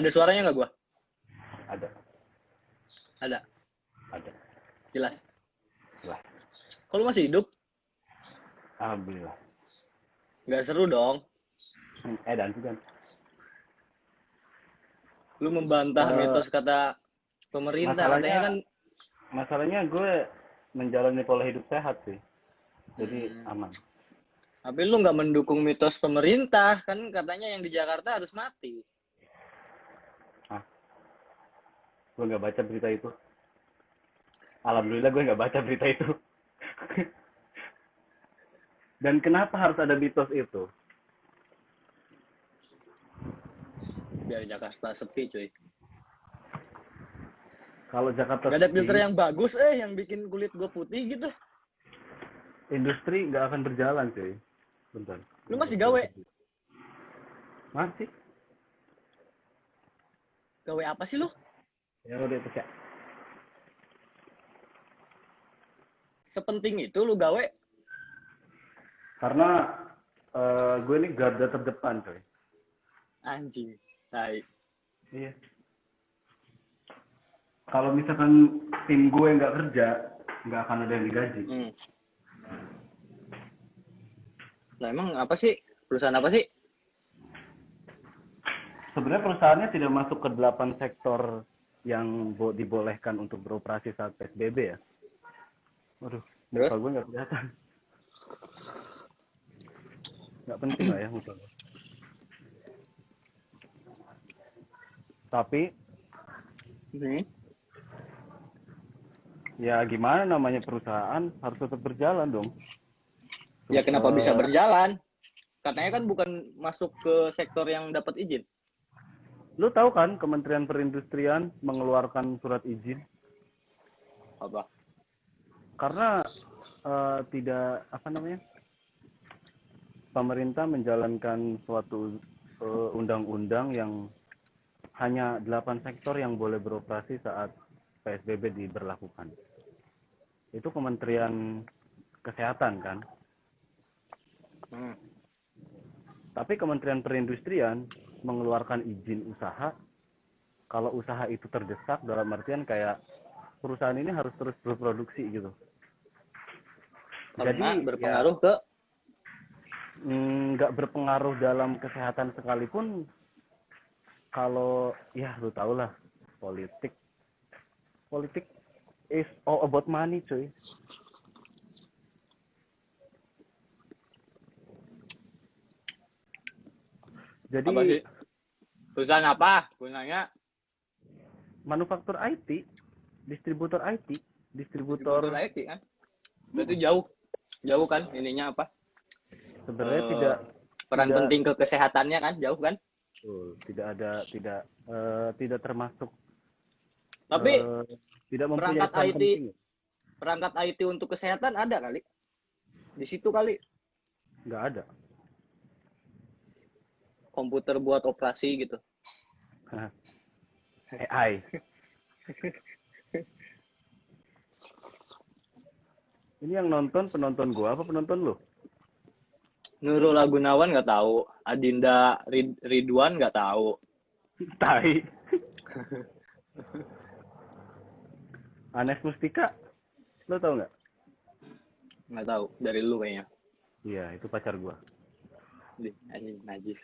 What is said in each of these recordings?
Ada suaranya nggak gua? Ada, Ada. ada. Jelas. Lah, Kalau masih hidup, alhamdulillah. nggak seru dong. Eh dan juga Lu membantah Eh, mitos kata pemerintah. Katanya kan masalahnya gue menjalani pola hidup sehat sih. Jadi Hmm. aman. Tapi lu nggak mendukung mitos pemerintah kan katanya yang di Jakarta harus mati. Gue nggak baca berita itu. Alhamdulillah gue nggak baca berita itu. Dan kenapa harus ada mitos itu? Biar Jakarta sepi cuy. Kalau Jakarta Gak ada filter yang bagus eh yang bikin kulit gue putih gitu. industri nggak akan berjalan cuy. Bentar. Lu masih gawe? Masih. Gawe apa sih lu? Ya udah itu ya. Sepenting itu lu gawe. Karena eh, gue ini garda terdepan coy. Anjing. Tai. Iya. Kalau misalkan tim gue nggak kerja, nggak akan ada yang digaji. Hmm. Nah emang apa sih? Perusahaan apa sih? Sebenarnya perusahaannya tidak masuk ke delapan sektor yang bo- dibolehkan untuk beroperasi saat PSBB ya. Waduh, muka gue nggak kelihatan. Nggak penting lah ya muka gue. Tapi Hmm. ya gimana namanya perusahaan harus tetap berjalan dong. Ya kenapa Eh, bisa berjalan? Katanya kan bukan masuk ke sektor yang dapat izin. Lu tahu kan Kementerian Perindustrian mengeluarkan surat izin Apa? karena eh, tidak apa namanya pemerintah menjalankan suatu eh, undang-undang yang hanya delapan sektor yang boleh beroperasi saat PSBB diberlakukan. Itu Kementerian Kesehatan kan. Hmm. Tapi Kementerian Perindustrian mengeluarkan izin usaha kalau usaha itu terdesak dalam artian kayak perusahaan ini harus terus berproduksi gitu. Karena Jadi, berpengaruh ke? Mm, nggak berpengaruh dalam kesehatan sekalipun kalau ya lu tau lah politik. Politik is all about money cuy jadi apa sih? Perusahaan apa? Gunanya manufaktur IT distributor IT distributor distributor IT kan? Berarti jauh. Jauh kan ininya apa? sebenarnya Eh, tidak Peran Tidak. penting ke kesehatannya kan jauh kan? tidak ada tidak eh, tidak termasuk Tapi eh, tidak mempunyai perangkat peran IT penting. perangkat IT untuk kesehatan ada kali. Di situ kali nggak ada komputer buat operasi gitu. AI Ini yang nonton penonton gua apa penonton lu? Nurul Agunawan nggak tahu, Adinda Rid- Ridwan nggak tahu. Tai. Anes Mustika, lo tau nggak? Nggak tahu dari lu kayaknya. Iya, itu pacar gua. Di anjing najis.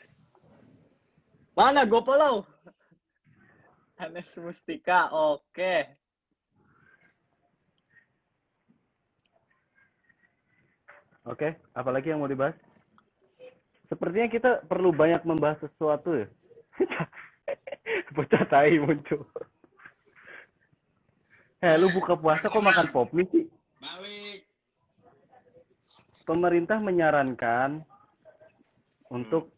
Mana Gopolo? Anes Mustika, oke. Oke, apalagi yang mau dibahas? Sepertinya kita perlu banyak membahas sesuatu ya. Bocah tai muncul. Eh, lu buka puasa kok makan pop mie sih? Balik. pemerintah menyarankan untuk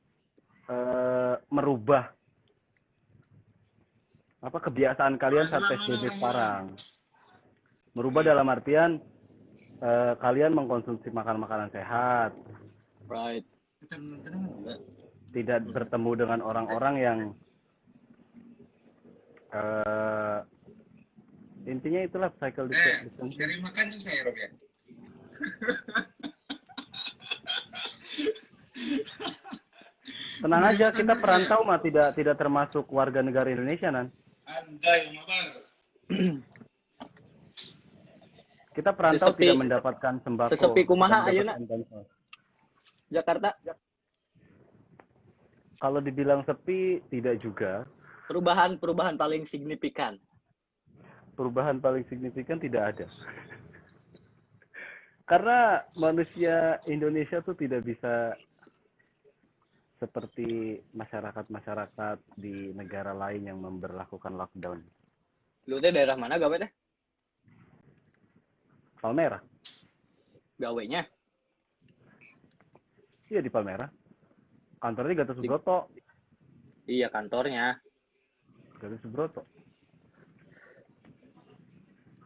eh, merubah apa kebiasaan kalian saat PSBB sekarang. Merubah dalam artian eh, kalian mengkonsumsi makan makanan sehat, Right. Tidak bertemu dengan orang-orang yang eh, intinya itulah cycle Eh, cari makan susah ya, Rob ya? Tenang aja, kita perantau mah tidak tidak termasuk warga negara Indonesia nan. Mabar. Kita perantau Sesepi- tidak mendapatkan sembako. sesepi kumaha, bansos. Jakarta Kalau dibilang sepi, tidak juga. perubahan perubahan paling signifikan. Perubahan paling signifikan tidak ada. Karena manusia Indonesia tuh tidak bisa seperti masyarakat-masyarakat di negara lain yang memberlakukan lockdown. Lu teh daerah mana gawe teh? Palmerah. Gawenya Iya di Palmerah. Kantornya Gatot Subroto. iya kantornya Gatot Subroto.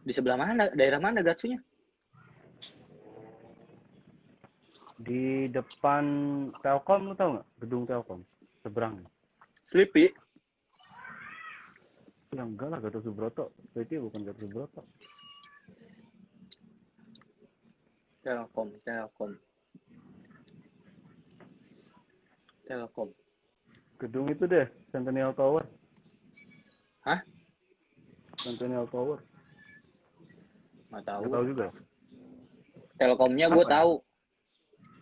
di sebelah mana? Daerah mana Gatsunya? Di depan Telkom lu tau nggak? Gedung Telkom. Seberang. Sleepy. Ya enggak lah Gatot Subroto. Itu bukan Gatot Subroto. Telkom, Telkom. Telkom. Gedung itu deh, Centennial Tower. Hah? Centennial Tower. Nggak tahu. Nggak tahu juga. Telkomnya gue ya? tahu.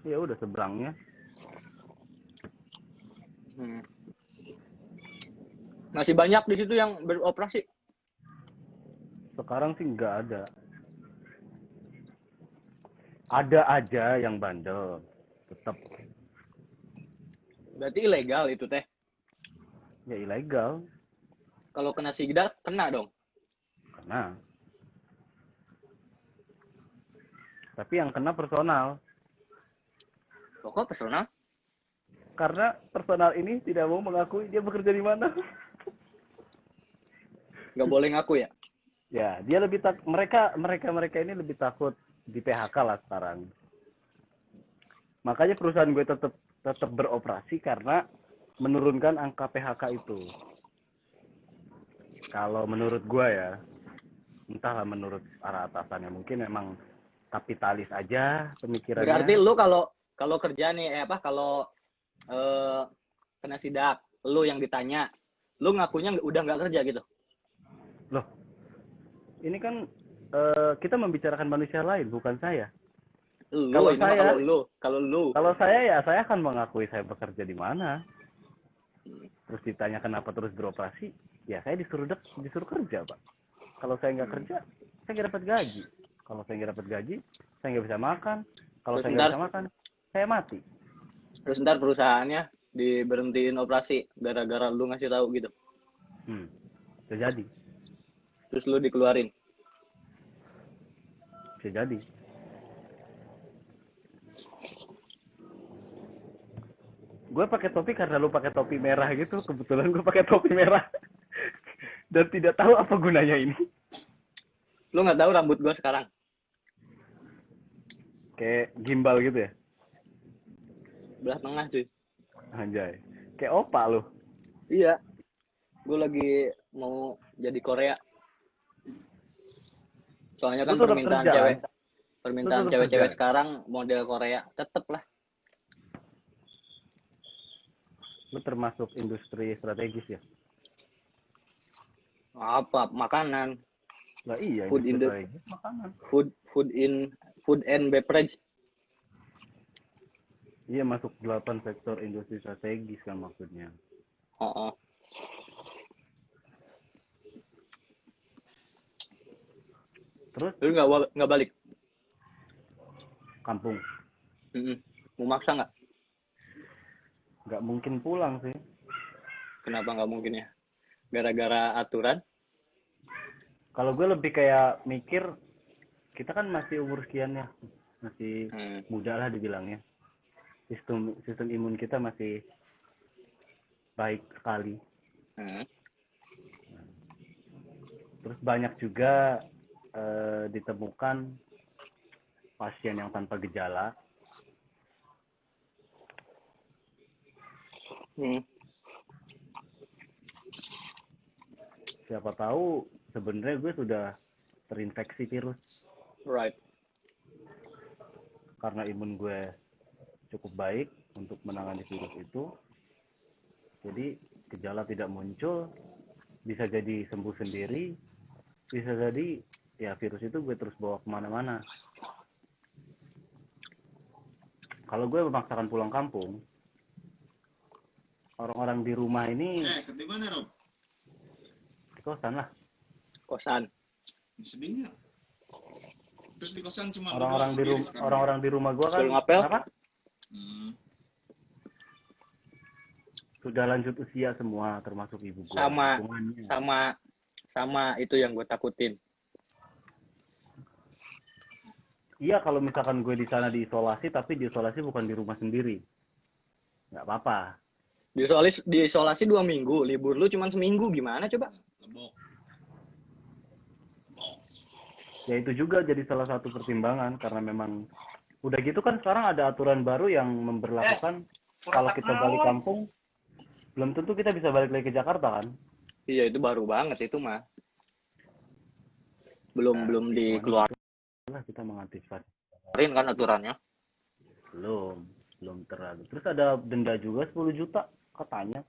Ya udah seberangnya. Hmm. Masih banyak di situ yang beroperasi. Sekarang sih nggak ada. Ada aja yang bandel. Tetap Berarti ilegal itu teh. ya ilegal. Kalau kena sidak kena dong. Karena tapi yang kena personal. Pokok personal. Karena personal ini tidak mau mengakui dia bekerja di mana. Nggak boleh ngaku ya. Ya, dia lebih tak mereka mereka mereka ini lebih takut di PHK lah sekarang. Makanya perusahaan gue tetap tetap beroperasi karena menurunkan angka PHK itu. Kalau menurut gue ya, entahlah menurut para atasannya mungkin memang kapitalis aja pemikirannya. Berarti lu kalau kalau kerja nih eh apa kalau eh, kena sidak, lu yang ditanya, lu ngakunya udah nggak kerja gitu. Loh, ini kan eh, kita membicarakan manusia lain, bukan saya. Lu Kalau saya- kalau lu, kalau lu. Kalau saya ya saya akan mengakui saya bekerja di mana. Terus ditanya kenapa terus beroperasi, ya saya disuruh dek, disuruh kerja pak. Kalau saya nggak kerja, saya nggak dapat gaji. Kalau saya nggak dapat gaji, saya nggak bisa makan. Kalau saya nggak bisa makan, saya mati. Terus ntar perusahaannya diberhentiin operasi gara-gara lu ngasih tahu gitu. Hmm, bisa jadi, Terus lu dikeluarin. bisa jadi. Gue pakai topi karena lu pakai topi merah gitu. Kebetulan gue pakai topi merah dan tidak tahu apa gunanya ini. Lu nggak tahu rambut gua sekarang. Kayak gimbal gitu ya. Belah tengah cuy. Anjay. Kayak opa lu. Iya. Gue lagi mau jadi Korea. Soalnya kan permintaan kerja, cewek, kan? permintaan cewek-cewek sekarang model Korea, tetep lah. Lu termasuk industri strategis ya? Apa makanan, Lah iya, Food in the- makanan. food, food in, food and beverage. Iya masuk 8 sektor industri strategis kan maksudnya. Oh, oh. Terus Lu nggak nggak balik? kampung. Mm-mm. Mau maksa nggak? Nggak mungkin pulang sih. Kenapa nggak mungkin ya? Gara-gara aturan? Kalau gue lebih kayak mikir, kita kan masih umur sekian ya. Masih Hmm. muda lah dibilangnya. Sistem sistem imun kita masih baik sekali. Hmm. Terus banyak juga eh, ditemukan pasien yang tanpa gejala. Hmm. Siapa tahu sebenarnya gue sudah terinfeksi virus Right. karena imun gue cukup baik untuk menangani virus itu. Jadi gejala tidak muncul, bisa jadi sembuh sendiri, bisa jadi ya virus itu gue terus bawa ke mana-mana. Kalau gue memaksakan pulang kampung, orang-orang di rumah ini Eh, di mana, Rob? di kosan lah. Kosan. Sedihnya. Terus di kosan cuma Orang-orang di rumah orang-orang di rumah gue kan Suruh ngapel? apa? Hmm. Sudah lanjut usia semua termasuk ibu gue. Sama. Sama sama itu yang gue takutin. Iya kalau misalkan gue di sana diisolasi tapi diisolasi bukan di rumah sendiri. nggak apa-apa. Diisolasi, diisolasi dua minggu, libur lu cuma seminggu gimana coba? Lebok. Ya itu juga jadi salah satu pertimbangan karena memang udah gitu kan sekarang ada aturan baru yang memberlakukan kalau kita balik kampung belum tentu kita bisa balik lagi ke Jakarta kan. Iya itu baru banget itu mah. Belum Nah, belum dikeluarin Lah kita mengantisipasi. kan aturannya. Belum, belum terlalu. Terus ada denda juga 10 juta katanya.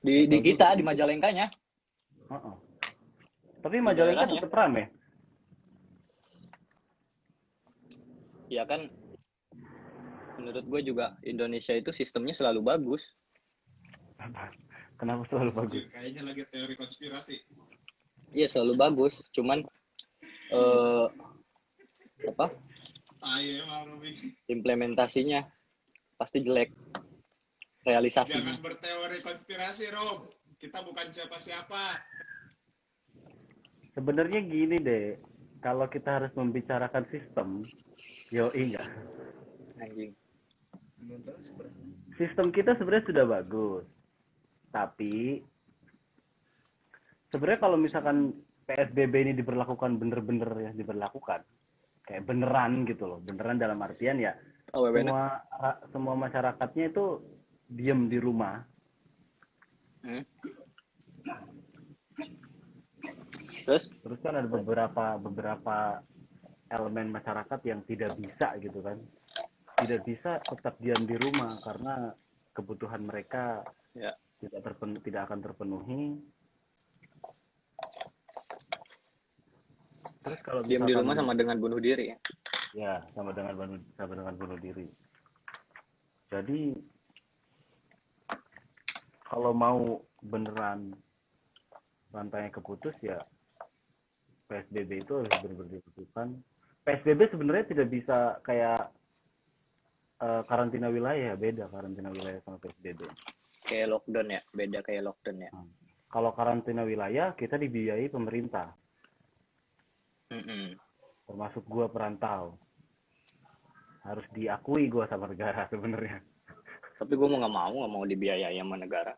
Di di kita di Majalengkanya. Heeh. Tapi Majalengka tetap rame. Ya kan menurut gue juga Indonesia itu sistemnya selalu bagus. Kenapa selalu bagus? Kayaknya lagi teori konspirasi. Iya selalu bagus, cuman eh apa Robi. implementasinya pasti jelek. Realisasinya. Jangan berteori konspirasi, Rob. Kita bukan siapa-siapa. Sebenarnya gini deh, kalau kita harus membicarakan sistem, yo enggak. Anjing. Sistem kita sebenarnya sudah bagus. Tapi sebenarnya kalau misalkan PSBB ini diberlakukan bener-bener ya diberlakukan kayak beneran gitu loh, beneran dalam artian ya Oh, semua semua masyarakatnya itu diem di rumah. Hmm. Terus Terus kan ada beberapa beberapa elemen masyarakat yang tidak bisa gitu kan. Tidak bisa tetap diam di rumah karena kebutuhan mereka ya tidak terpen, tidak akan terpenuhi. Terus kalau diam di rumah sama dengan bunuh diri ya. ya sama dengan bunuh sama dengan bunuh diri. Jadi kalau mau beneran rantainya keputus ya PSBB itu harus benar-benar dilakukan. PSBB sebenarnya tidak bisa kayak eh, karantina wilayah beda karantina wilayah sama PSBB. Kayak lockdown ya, beda kayak lockdown ya. Kalau karantina wilayah kita dibiayai pemerintah, Mm-mm. termasuk gua perantau. Harus diakui gua sama negara sebenarnya. Tapi gue mau nggak mau, nggak mau dibiayai sama negara.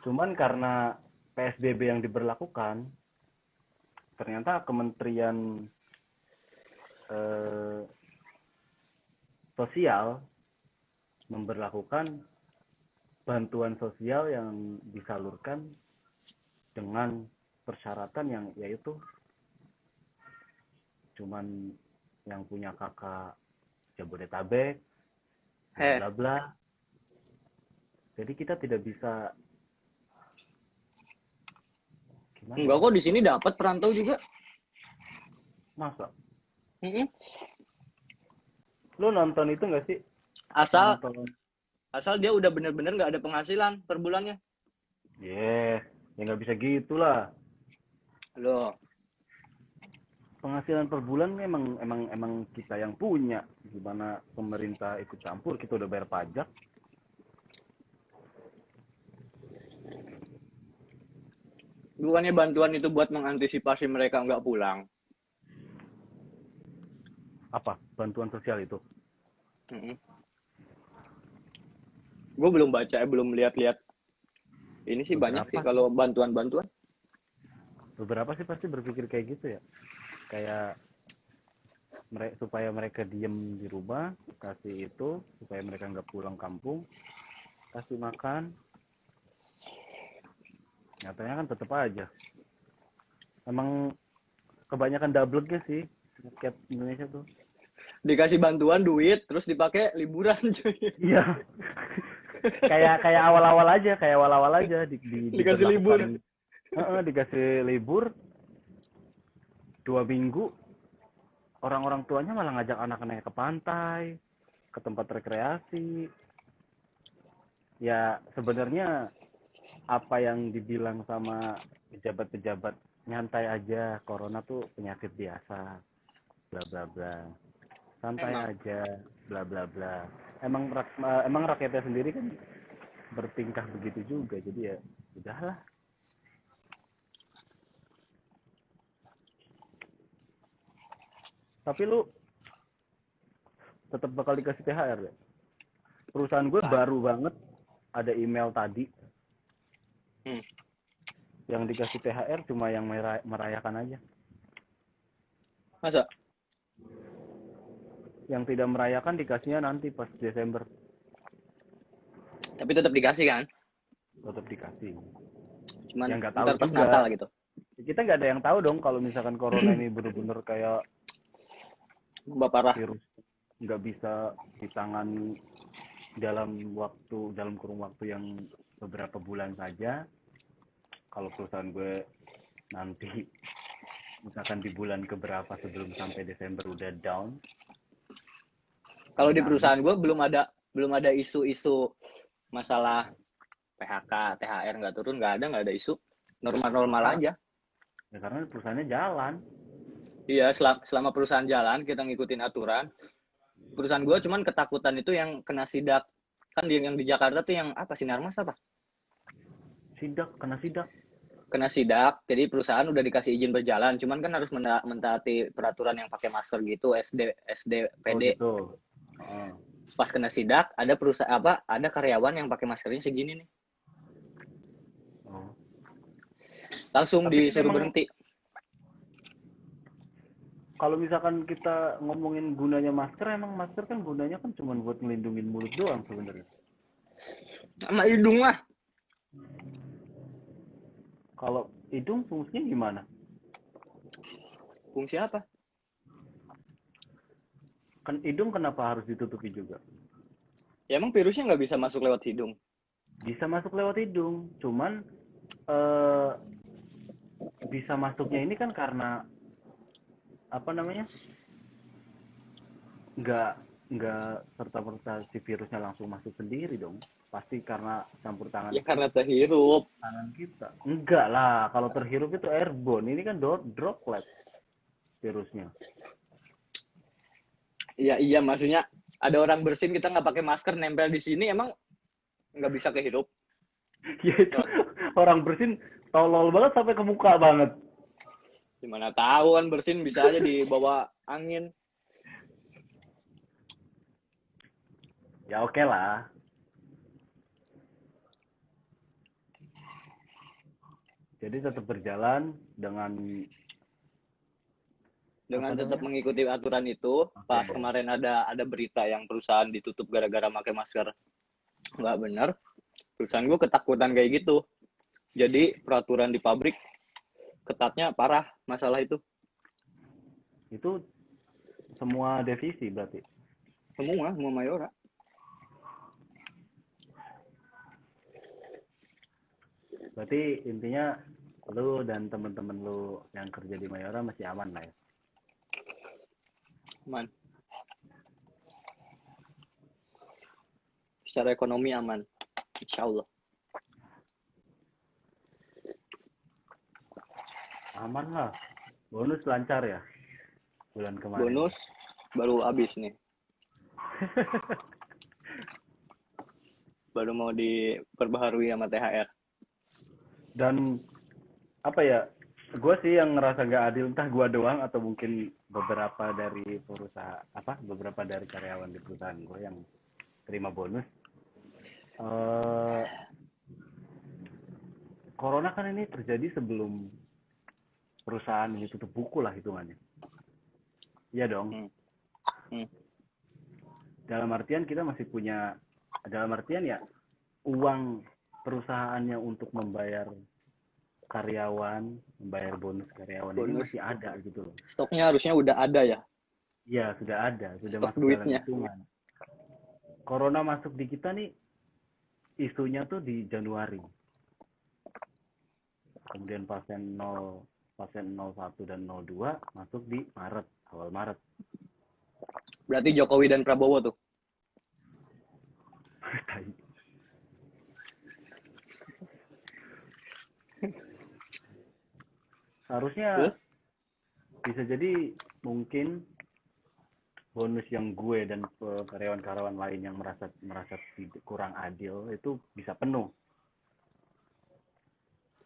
Cuman karena PSBB yang diberlakukan, ternyata Kementerian eh, Sosial memberlakukan bantuan sosial yang disalurkan dengan persyaratan yang yaitu cuman yang punya kakak Jabodetabek, Eh. bla bla. Jadi kita tidak bisa gimana? Enggak kok di sini dapat perantau juga. Masa? Mm-mm. Lu nonton itu nggak sih? Asal Nonton. asal dia udah bener-bener nggak ada penghasilan per bulannya. Yeah, ya nggak bisa gitulah. Loh, Penghasilan per bulan memang emang emang kita yang punya. Gimana pemerintah ikut campur? Kita udah bayar pajak. bukannya bantuan itu buat mengantisipasi mereka nggak pulang. Apa? Bantuan sosial itu? Gue belum baca, eh, belum lihat-lihat. Ini sih banyak sih Beberapa. kalau bantuan-bantuan. Beberapa sih pasti berpikir kayak gitu ya. Kayak mereka supaya mereka diem di rumah kasih itu supaya mereka nggak pulang kampung kasih makan nyatanya kan tetap aja emang kebanyakan double sih rakyat Indonesia tuh Dikasih bantuan duit, terus dipakai liburan cuy. iya kayak kayak awal-awal aja, kayak awal-awal aja di, di, Dikasih libur. diberlakukan- Heeh, dikasih libur dua minggu. Orang-orang tuanya malah ngajak anak-anaknya ke pantai, ke tempat rekreasi. Ya sebenarnya apa yang dibilang sama pejabat-pejabat nyantai aja, corona tuh penyakit biasa, bla bla bla. Santai Emang. aja, bla bla bla. Emang rak- eh, emang rakyatnya sendiri kan bertingkah begitu juga, jadi ya udahlah. Tapi lu tetap bakal dikasih THR ya? Perusahaan gue baru banget ada email tadi Hmm. yang dikasih THR cuma yang mera- merayakan aja. Masa? Yang tidak merayakan dikasihnya nanti pas Desember Tapi tetap dikasih kan? tetap dikasih. Cuman Ya, nggak tahu pas juga. Natal gitu. Kita nggak ada yang tahu dong kalau misalkan corona ini bener-bener kayak Mbak parah. virus nggak bisa ditangani dalam waktu dalam kurung waktu yang beberapa bulan saja kalau perusahaan gue nanti misalkan di bulan keberapa sebelum sampai Desember udah down Kalau di Nah. perusahaan gue belum ada belum ada isu-isu masalah PHK, THR nggak turun, nggak ada, nggak ada isu. Normal-normal aja. ya karena perusahaannya jalan Iya, selama, selama perusahaan jalan, kita ngikutin aturan. Perusahaan gue cuman ketakutan itu yang kena sidak. Kan yang, yang di Jakarta tuh yang apa, Sinarmas apa? sidak kena sidak Kena sidak, jadi perusahaan udah dikasih izin berjalan. Cuman kan harus mentaati peraturan yang pakai masker gitu, SD, SD, PD. oh, gitu. Pas kena sidak, ada perusahaan apa? Ada karyawan yang pakai maskernya segini nih. Oh. Langsung Tapi disuruh memang- berhenti. kalau misalkan kita ngomongin gunanya masker emang masker kan gunanya kan cuma buat ngelindungin mulut doang sebenarnya Sama hidung lah. kalau hidung fungsinya gimana Fungsi apa? Kan hidung kenapa harus ditutupi juga? Ya emang virusnya nggak bisa masuk lewat hidung. bisa masuk lewat hidung cuman eh bisa masuknya ini kan karena apa namanya nggak nggak serta merta si virusnya langsung masuk sendiri dong. Pasti karena campur tangan Ya karena terhirup. tangan kita. Enggak lah kalau terhirup itu airborne. Ini kan droplet virusnya Iya iya maksudnya ada orang bersin kita nggak pakai masker nempel di sini emang nggak bisa kehirup. ya itu orang bersin tolol banget sampai ke muka banget Gimana tahu kan bersin bisa aja dibawa angin. ya oke lah jadi tetap berjalan dengan Dengan Apa tetap namanya? mengikuti aturan itu, pas kemarin ada ada berita yang perusahaan ditutup gara-gara pakai masker nggak benar, perusahaan gue ketakutan kayak gitu. Jadi peraturan di pabrik ketatnya parah masalah itu. itu semua divisi berarti Semua, semua mayora. berarti intinya lu dan temen-temen lu yang kerja di Mayora masih aman lah ya Aman. Secara ekonomi aman. Insya Allah. aman lah bonus lancar ya bulan kemarin Bonus baru habis nih. baru mau diperbaharui sama THR. dan apa ya gue sih yang ngerasa nggak adil entah gue doang atau mungkin beberapa dari perusahaan apa beberapa dari karyawan di perusahaan gue yang terima bonus eh corona kan ini terjadi sebelum perusahaan ini tutup buku lah hitungannya iya dong Hmm. Hmm. dalam artian kita masih punya dalam artian ya uang perusahaannya untuk membayar karyawan, membayar bonus karyawan ini Bonus. masih ada gitu loh. Stoknya harusnya udah ada ya. Iya, sudah ada, sudah Stok masuk duitnya. dalam hitungan. Corona masuk di kita nih isunya tuh di Januari. Kemudian pasien 0 pasien 01 dan 02 masuk di Maret, awal Maret. Berarti Jokowi dan Prabowo tuh. Tai. Harusnya Terus? bisa jadi mungkin bonus yang gue dan karyawan-karyawan lain yang merasa merasa tidak- kurang adil itu bisa penuh.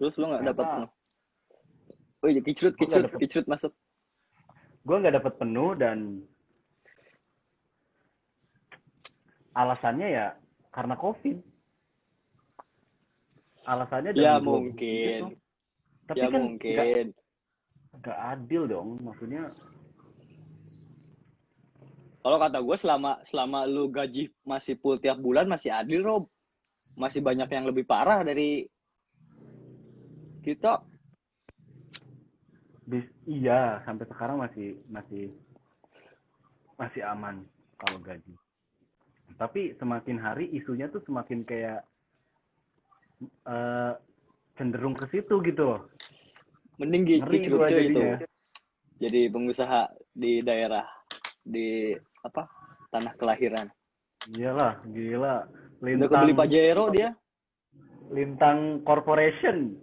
Terus lu nggak dapat penuh. Oh iya, nggak kicrut, dapet. kicrut masuk. Gue nggak dapat penuh dan alasannya ya karena COVID. Alasannya Ya mungkin. gitu. Tapi ya kan mungkin. nggak adil dong, maksudnya Kalau kata gue selama selama lu gaji masih full tiap bulan masih adil Rob. Masih banyak yang lebih parah dari kita. bis iya sampai sekarang masih masih masih aman kalau gaji. Tapi semakin hari isunya tuh semakin kayak eh, cenderung ke situ gitu loh. Mending gi- Ngeri kicrut gua cuy itu. Jadi pengusaha di daerah di apa? Tanah kelahiran. Iyalah, gila. Udah Lintang, kebeli Pajero dia. Lintang Corporation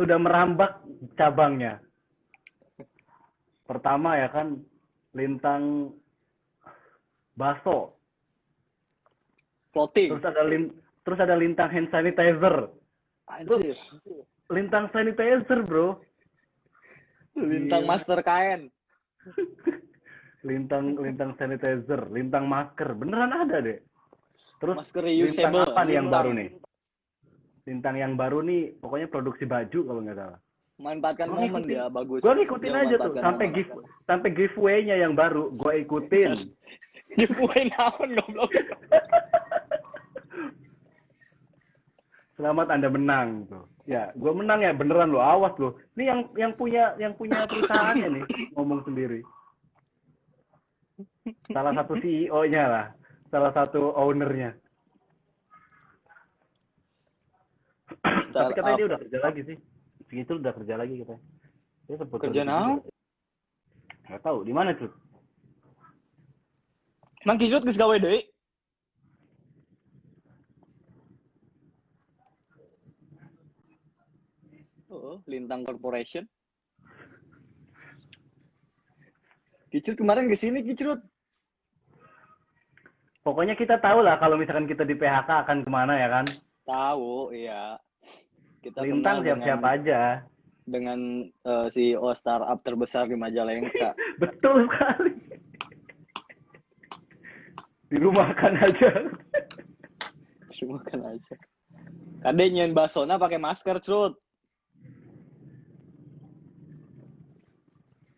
sudah merambak cabangnya. Pertama ya kan Lintang Baso, Floating. terus ada lin, terus ada Lintang hand sanitizer, Anjir. Lintang sanitizer, Bro. Lintang Gila. master kain. Lintang lintang sanitizer, lintang masker, beneran ada deh. Terus Masker lintang reusable. apa nih yang Lintang. baru nih? Lintang yang baru nih, pokoknya produksi baju kalau nggak salah. Manfaatkan Gua momen ngikutin. dia bagus. Gue ngikutin Dia aja tuh, sampai gift sampai giveaway-nya yang baru, gue ikutin. Giveaway naon goblok. Selamat Anda menang tuh. Ya, gue menang ya beneran lo, awas lo. Ini yang yang punya yang punya perusahaannya nih ngomong sendiri. Salah satu CEO-nya lah, salah satu ownernya. Tapi katanya dia udah kerja lagi sih. Segitu udah kerja lagi katanya. Dia sempet Kerja naon? Nggak tahu di mana tuh. Mang Kijut geus gawe deui. Lintang Corporation. Kicrut kemarin ke sini Kicrut. Pokoknya kita tahu lah kalau misalkan kita di PHK akan ke mana ya kan. Tahu, iya. Kita Lintang siap-siap aja. dengan eh, CEO startup terbesar di Majalengka. Betul sekali. Dirumahkan aja. Cuma kan aja. Kade nyen basona pakai masker, Crut.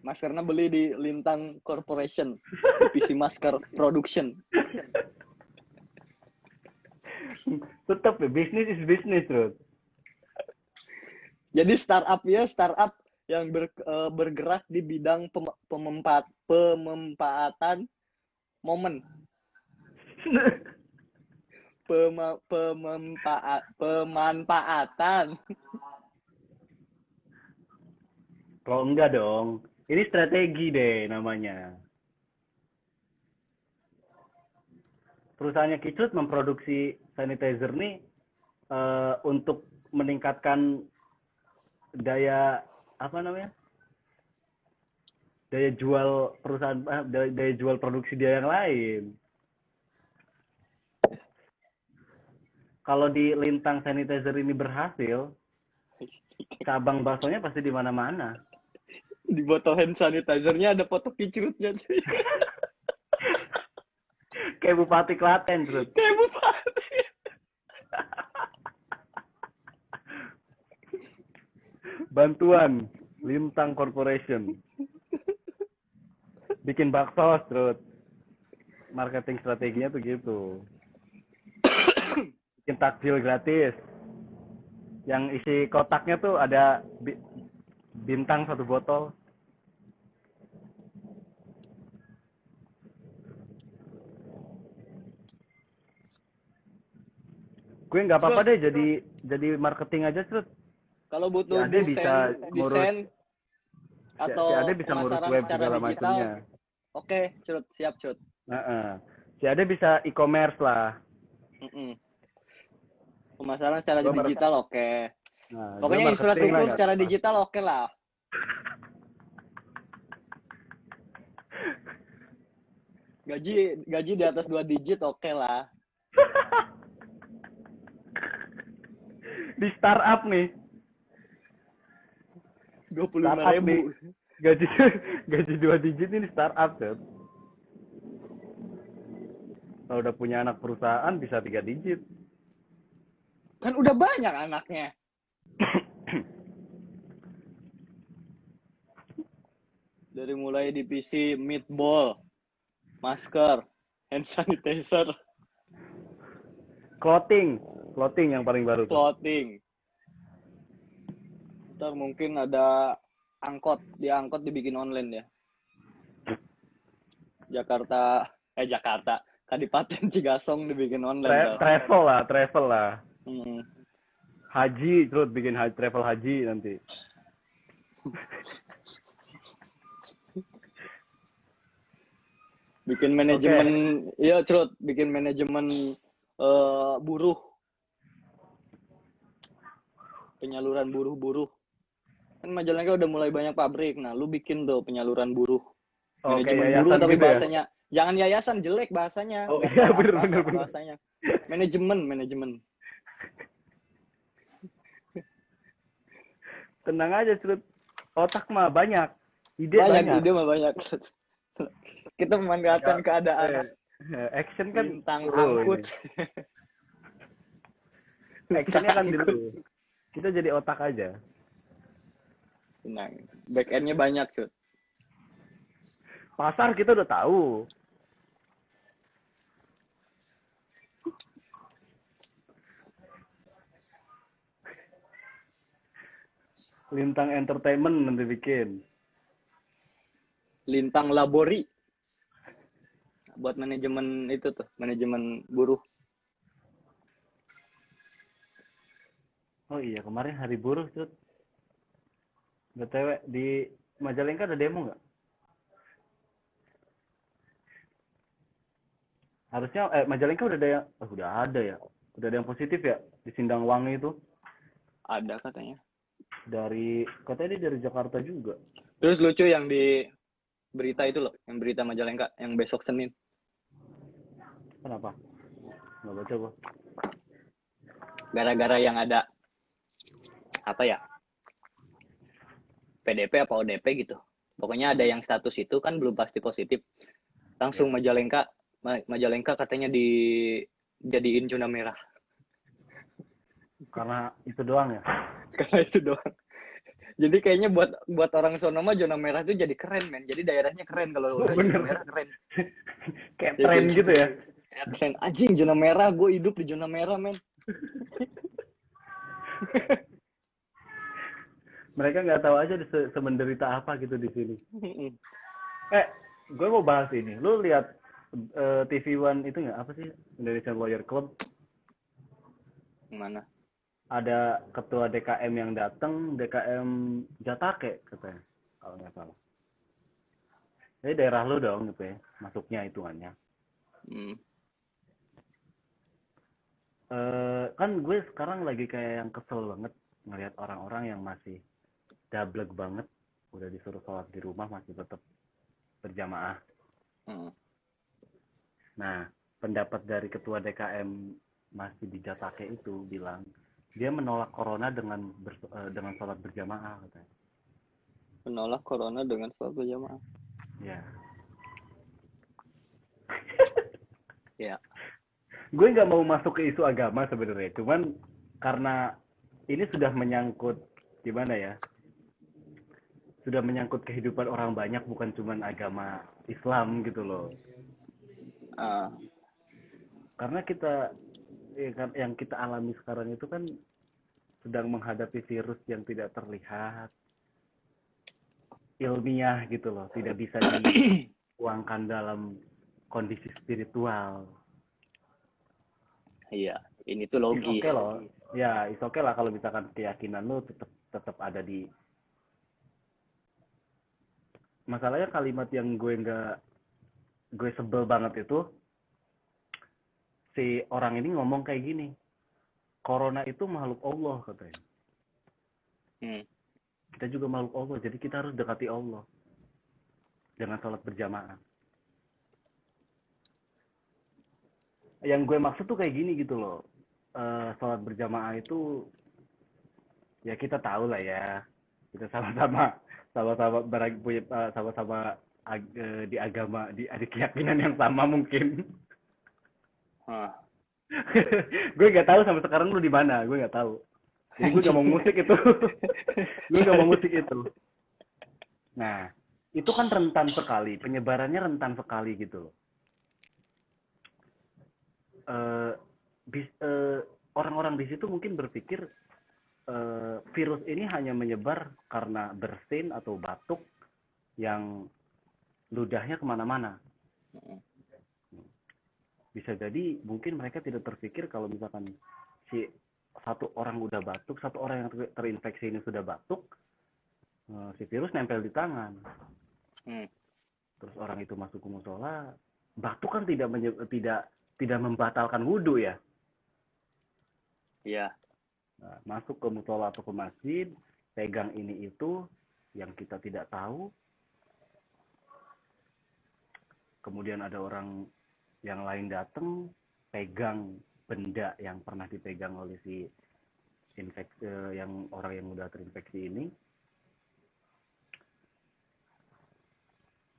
Maskernya beli di Lintang Corporation. PC Masker Production. Tetap ya, bisnis is bisnis terus. Jadi startup ya, startup yang ber- eh, bergerak di bidang pem- pemempat pemempaatan momen. Pema, pemempaat, pemanfaatan. Kalau enggak dong, ini strategi deh namanya. Perusahaannya Kicut memproduksi sanitizer nih eh, untuk meningkatkan daya apa namanya? Daya jual perusahaan eh, daya, daya jual produksi dia yang lain. Kalau di Lintang sanitizer ini berhasil, cabang baksonya pasti di mana-mana. Di botol hand sanitizer-nya ada foto kicrutnya. cuy. Kayak Bupati Klaten, terus. Kayak bupati. Bantuan Lintang Corporation. Bikin bakso, terus. Marketing strateginya tuh gitu. Bikin takjil gratis. Yang isi kotaknya tuh ada bi- bintang satu botol. Gue nggak apa-apa deh jadi jadi marketing aja terus Kalau butuh Ade desain, bisa ngurus- desain atau si Ade bisa ngurus pemasaran web secara segala digital, macamnya oke, cut, siap, cut. Heeh. si Ade bisa e-commerce lah Mm-mm. Pemasaran secara Gua mer- digital, oke. nah, gue Pokoknya infrastruktur nggak secara digital, oke lah. Gaji gaji di atas dua digit, oke lah. di startup nih 25 Startup ribu. nih. gaji gaji dua digit ini startup Seth. kalau udah punya anak perusahaan bisa tiga digit Kan udah banyak anaknya. Dari mulai divisi meatball, masker, hand sanitizer, clothing clothing yang paling baru tuh. clothing. Ntar mungkin ada angkot, di angkot dibikin online ya. Jakarta, eh Jakarta, Kadipaten Cigasong dibikin online. Tra- travel lah travel lah Hmm. haji terus bikin haji, travel haji nanti bikin manajemen iya cerut bikin manajemen eh, buruh penyaluran buruh-buruh. Kan Majalengka udah mulai banyak pabrik. Nah lu bikin tuh penyaluran buruh. Oh, manajemen kayak buruh tapi gitu ya? bahasanya. Jangan yayasan jelek bahasanya. Oh, iya, tahu bener, apa bener, bener. bahasanya? Manajemen manajemen. Tenang aja cerut otak mah banyak ide banyak, banyak, ide mah banyak. Kita memanfaatkan Ya, keadaan. Eh, action kan dulu angkut. Actionnya kan dulu kita jadi otak aja. Tenang. Back endnya banyak cut. Pasar kita udah tahu. Lintang Entertainment nanti bikin. Lintang Labori. Buat manajemen itu tuh manajemen buruh Oh iya, kemarin hari buruh tuh. BTW di Majalengka ada demo nggak? Harusnya eh Majalengka udah ada yang oh, udah ada ya. Udah ada yang positif ya di Sindang Wangi itu ada katanya dari katanya dia dari Jakarta juga. terus lucu yang di berita itu loh yang berita Majalengka yang besok Senin Kenapa? Nggak baca gua. gara-gara yang ada apa ya PDP apa ODP gitu. Pokoknya ada yang status itu kan belum pasti positif. Langsung Majalengka Ma- Majalengka katanya dijadiin zona merah. Karena itu doang ya. karena itu doang. Jadi kayaknya buat buat orang sono mah zona merah itu jadi keren men. Jadi daerahnya keren kalau udah bener. zona merah keren. Kayak Jadi- tren gitu ya. Ya, keren anjing zona merah. Gue hidup di zona merah men Mereka nggak tahu aja se semenderita apa gitu di sini. Eh, gue mau bahas ini. Lu lihat eh, TV One itu nggak apa sih Indonesian Lawyer Club? mana Ada ketua DKM yang datang, DKM Jatake katanya, kalau nggak salah. Jadi daerah lu dong gitu ya, masuknya hitungannya. hmm. Eh, kan gue sekarang lagi kayak yang kesel banget ngelihat orang-orang yang masih dablek banget, udah disuruh sholat di rumah masih tetap berjamaah. Hmm. Nah, pendapat dari ketua DKM masih di Jatake itu bilang dia menolak corona dengan ber- eh, dengan sholat berjamaah katanya. menolak corona dengan sholat berjamaah Ya. ya Gue nggak mau masuk ke isu agama sebenarnya, cuman karena ini sudah menyangkut gimana ya? Sudah menyangkut kehidupan orang banyak bukan cuman agama Islam gitu loh. Ah, karena kita ya kan, yang kita alami sekarang itu kan sedang menghadapi virus yang tidak terlihat ilmiah gitu loh tidak bisa dituangkan dalam kondisi spiritual iya ini tuh logis okay loh. Ya, it's okay lah kalau misalkan keyakinan lu tetap tetap ada di masalahnya kalimat yang gue nggak gue sebel banget itu si orang ini ngomong kayak gini corona itu makhluk Allah katanya. Hmm. kita juga makhluk Allah jadi kita harus dekati Allah dengan sholat berjamaah. Yang gue maksud tuh kayak gini gitu loh. Eh sholat berjamaah itu ya kita tahu lah ya kita sama-sama sama-sama berag- punya eh, sama-sama ag- eh, di agama di ada keyakinan yang sama mungkin. Gue nggak tahu sampai sekarang lu di mana gue nggak tahu. Jadi gue nggak mau musik itu. Gue nggak mau musik itu. Nah itu kan rentan sekali penyebarannya rentan sekali gitu loh. Eh, bis- eh, orang-orang di situ mungkin berpikir eh, virus ini hanya menyebar karena bersin atau batuk yang ludahnya ke mana-mana bisa jadi mungkin mereka tidak terpikir kalau misalkan si satu orang udah batuk, satu orang yang ter- terinfeksi ini sudah batuk, eh, si virus nempel di tangan. Hmm. Terus orang itu masuk ke musola, batuk kan tidak tidak tidak membatalkan wudhu ya. Iya. Nah, masuk ke musola atau ke masjid, pegang ini itu yang kita tidak tahu. Kemudian ada orang yang lain datang, pegang benda yang pernah dipegang oleh si infeksi yang orang yang udah terinfeksi ini.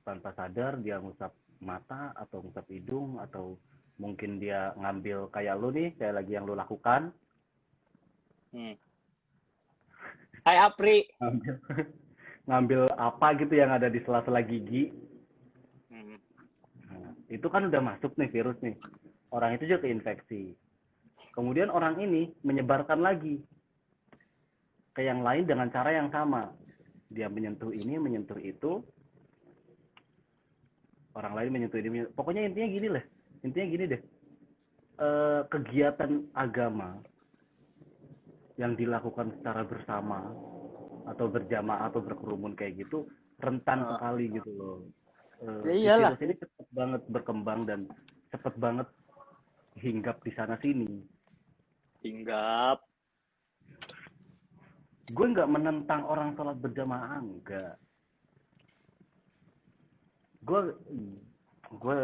Tanpa sadar dia ngusap mata atau ngusap hidung atau mungkin dia ngambil kayak lu nih, kayak lagi yang lu lakukan, Hmm. Hai Apri. ngambil ngambil apa gitu yang ada di sela-sela gigi? Hmm. Nah, itu kan udah masuk nih virus nih. Orang itu juga keinfeksi. Kemudian orang ini menyebarkan lagi ke yang lain dengan cara yang sama. Dia menyentuh ini menyentuh itu. Orang lain menyentuh ini menyentuh- pokoknya intinya gini lah. Intinya gini deh. Eh, kegiatan agama yang dilakukan secara bersama atau berjamaah atau berkerumun kayak gitu rentan Ah. sekali gitu loh. Eh, Ya iyalah. virus ini cepet banget berkembang dan cepet banget hinggap di sana sini. Hinggap. Gue nggak menentang orang sholat berjamaah enggak. Gue gue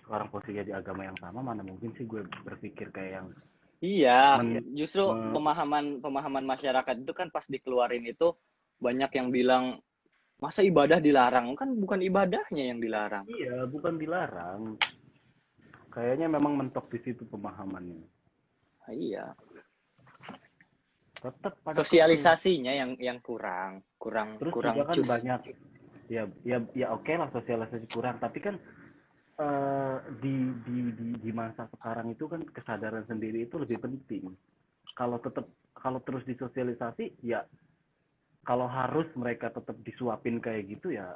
sekarang posisinya di agama yang sama mana mungkin sih gue berpikir kayak yang Iya, Men- justru men- pemahaman pemahaman masyarakat itu kan pas dikeluarin itu banyak yang bilang masa ibadah dilarang kan bukan ibadahnya yang dilarang. iya bukan dilarang. Kayaknya memang mentok di situ pemahamannya. Ah, Iya, Tetap pada sosialisasinya yang yang kurang, kurang Terus kurang juga kan cus. banyak ya ya ya oke lah sosialisasi kurang tapi kan eh, di, di di di masa sekarang itu kan kesadaran sendiri itu lebih penting kalau tetap kalau terus disosialisasi ya kalau harus mereka tetap disuapin kayak gitu ya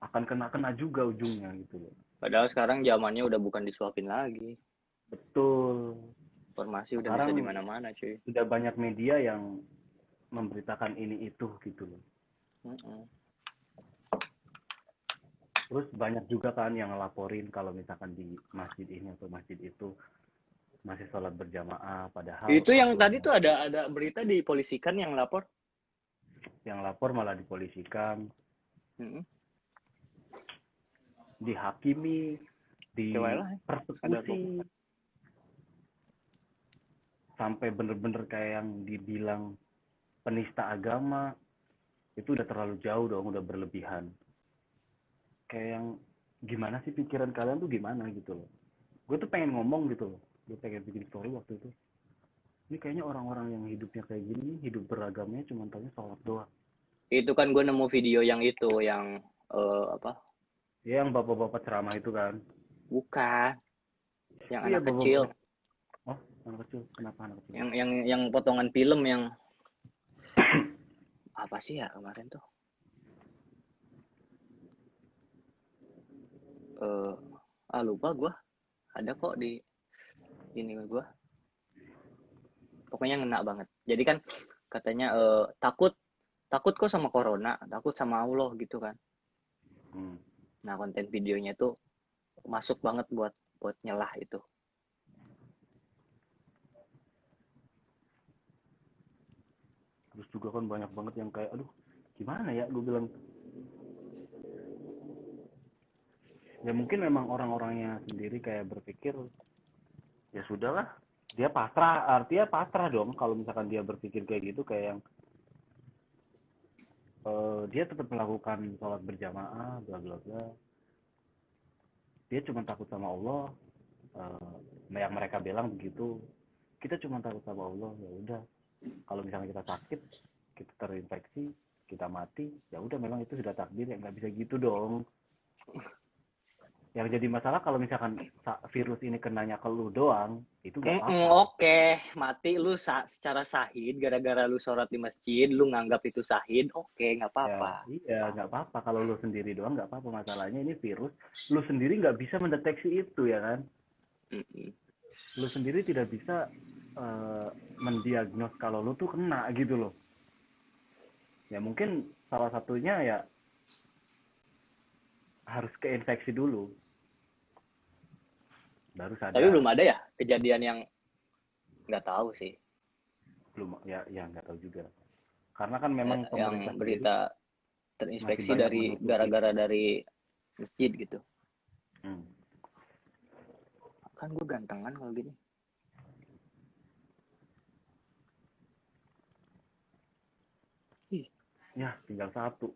akan kena kena juga ujungnya gitu loh Padahal sekarang zamannya udah bukan disuapin lagi. betul Informasi udah Sekarang- bisa di mana-mana, cuy. sudah banyak media yang memberitakan ini itu gitu loh Mm-mm. Terus banyak juga kan yang ngelaporin kalau misalkan di masjid ini atau masjid itu masih sholat berjamaah padahal Itu yang tadi tuh ada ada berita dipolisikan yang lapor. yang lapor malah dipolisikan, Mm-mm. dihakimi, Ya, lah, ya. dipersekusi sampai bener-bener kayak yang dibilang penista agama itu udah terlalu jauh dong, udah berlebihan. Kayak yang gimana sih pikiran kalian tuh gimana gitu loh. Gue tuh pengen ngomong gitu loh. Gue pengen bikin story waktu itu. Ini kayaknya orang-orang yang hidupnya kayak gini, hidup beragamanya cuma taunya sholat doang. Itu kan gue nemu video yang itu yang eh, apa? Ya yang bapak-bapak ceramah itu kan. Bukan. Yang Iya, anak kecil, bapak-bapak. Oh, anak kecil. Kenapa anak kecil? yang yang yang potongan film yang apa sih ya kemarin tuh? Eh, ah lupa gua. Ada kok di ini gue pokoknya ngena banget. Jadi kan katanya eh, takut takut kok sama corona takut sama Allah gitu kan. Hmm. nah konten videonya tuh masuk banget buat buat nyelah itu. Terus juga kan banyak banget yang kayak aduh gimana ya? Gue bilang ya mungkin memang orang-orangnya sendiri kayak berpikir ya sudahlah dia pasrah. Artinya pasrah dong kalau misalkan dia berpikir kayak gitu kayak yang eh, dia tetap melakukan sholat berjamaah bla bla bla. Dia cuma takut sama Allah eh, yang mereka bilang begitu. Kita cuma takut sama Allah ya udah. Kalau misalnya kita sakit kita terinfeksi kita mati ya udah memang itu sudah takdir ya nggak bisa gitu dong yang jadi masalah kalau misalkan sa- virus ini kenanya ke lu doang itu Mm-mm, apa-apa. oke. Mati lu sa- secara sahid gara-gara lu sholat di masjid lu nganggap itu sahid oke nggak apa-apa. Ya, iya nggak apa-apa. Kalau lu sendiri doang nggak apa-apa. Masalahnya ini virus lu sendiri nggak bisa mendeteksi itu ya kan? Mm-mm. lu sendiri tidak bisa eh, mendiagnos kalau lu tuh kena gitu loh. Ya mungkin salah satunya ya harus keinfeksi dulu baru sadar. Tapi belum ada ya kejadian yang nggak tahu sih. Belum ya ya nggak tahu juga. Karena kan memang Ya, yang berita terinspeksi dari gara-gara dari masjid gitu. Hmm. kan gue gantengan kalau gini. Ya tinggal satu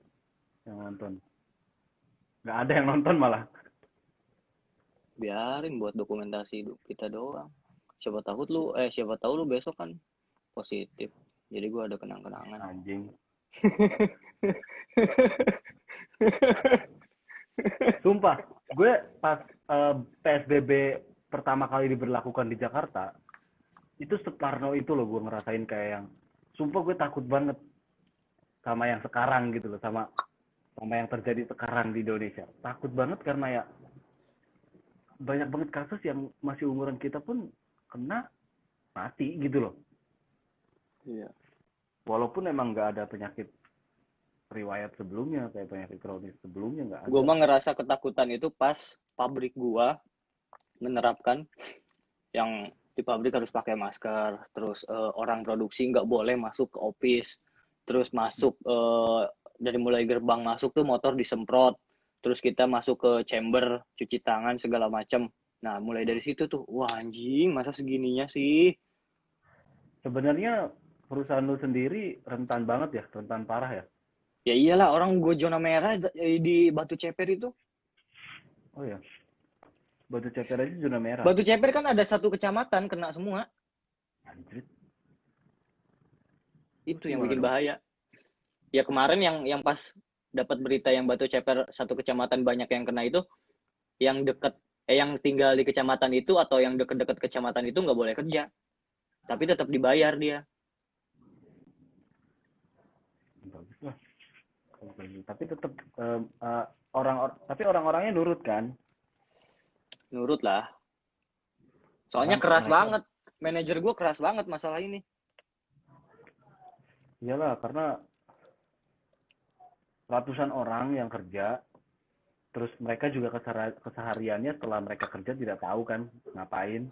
yang nonton. Nggak ada yang nonton malah biarin buat dokumentasi hidup kita doang. Siapa takut lu eh siapa tahu lu besok kan positif. Jadi gue ada kenang-kenangan. Anjing. Sumpah gue pas eh, PSBB pertama kali diberlakukan di Jakarta itu separno itu loh gue ngerasain kayak yang sumpah gue takut banget sama yang sekarang gitu loh sama sama yang terjadi sekarang di Indonesia. Takut banget karena ya banyak banget kasus yang masih umuran kita pun kena mati gitu loh. Iya. Walaupun emang nggak ada penyakit riwayat sebelumnya kayak penyakit kronis sebelumnya nggak ada. gue mah ngerasa ketakutan itu pas pabrik gua menerapkan yang di pabrik harus pakai masker terus eh, orang produksi nggak boleh masuk ke office terus masuk eh, dari mulai gerbang masuk tuh motor disemprot terus kita masuk ke chamber cuci tangan segala macam nah mulai dari situ tuh wah anjing masa segininya sih? Sebenarnya perusahaan lu sendiri rentan banget ya rentan parah ya? Ya iyalah orang gue zona merah eh, di batu ceper itu. Oh ya batu ceper aja zona merah. Batu ceper kan ada satu kecamatan kena semua. Anjrit. itu yang bikin bahaya. Ya kemarin yang yang pas dapat berita yang batu ceper satu kecamatan banyak yang kena itu yang deket eh yang tinggal di kecamatan itu atau yang deket-deket kecamatan itu nggak boleh kerja. Tapi tetap dibayar dia. Bagus lah gitu. tapi tetap em, eh, orang or- tapi orang-orangnya nurut kan? Nurut lah. Soalnya Orang- keras banget. Manajer gue keras banget masalah ini. Iyalah karena ratusan orang yang kerja terus mereka juga kesehari- kesehariannya setelah mereka kerja tidak tahu kan ngapain.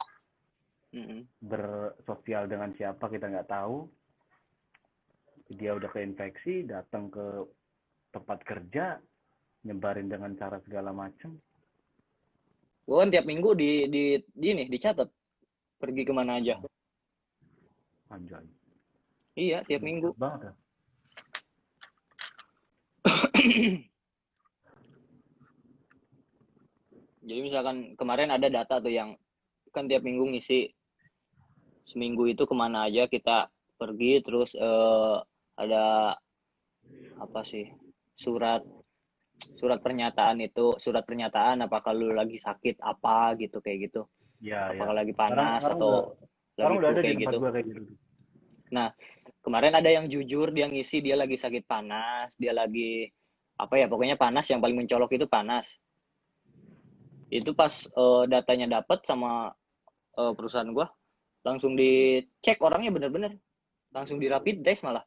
Mm-mm. bersosial dengan siapa kita nggak tahu. Dia udah keinfeksi datang ke tempat kerja nyebarin dengan cara segala macam. Gue kan tiap minggu di di di ini dicatat. Pergi ke mana aja. Anjay. Iya tiap minggu. banget ya Jadi misalkan kemarin ada data tuh yang kan tiap minggu ngisi. Seminggu itu ke mana aja kita pergi terus eh, ada apa sih surat surat pernyataan itu surat pernyataan apakah lu lagi sakit apa gitu kayak gitu. Ya ya. Apakah lagi Sekarang- panas sekarang atau sekarang lagi udah ada di kayak tempat gitu. gua kayak gitu kemarin ada yang jujur dia ngisi dia lagi sakit panas dia lagi apa ya pokoknya panas yang paling mencolok itu panas. Itu pas eh, datanya dapat sama eh, perusahaan gua langsung dicek orangnya bener-bener. Langsung di rapid test malah.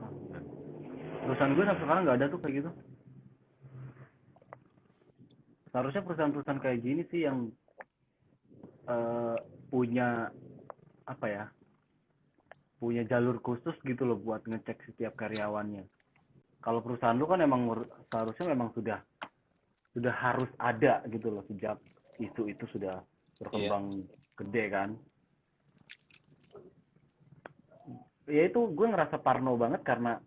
Ah, perusahaan gue sampai sekarang nggak ada tuh kayak gitu. Seharusnya perusahaan-perusahaan kayak gini sih yang eh, punya apa ya punya jalur khusus gitu loh buat ngecek setiap karyawannya kalau perusahaan lu kan emang seharusnya memang sudah sudah harus ada gitu loh sejak isu itu sudah berkembang gede kan. Ya itu gue ngerasa parno banget karena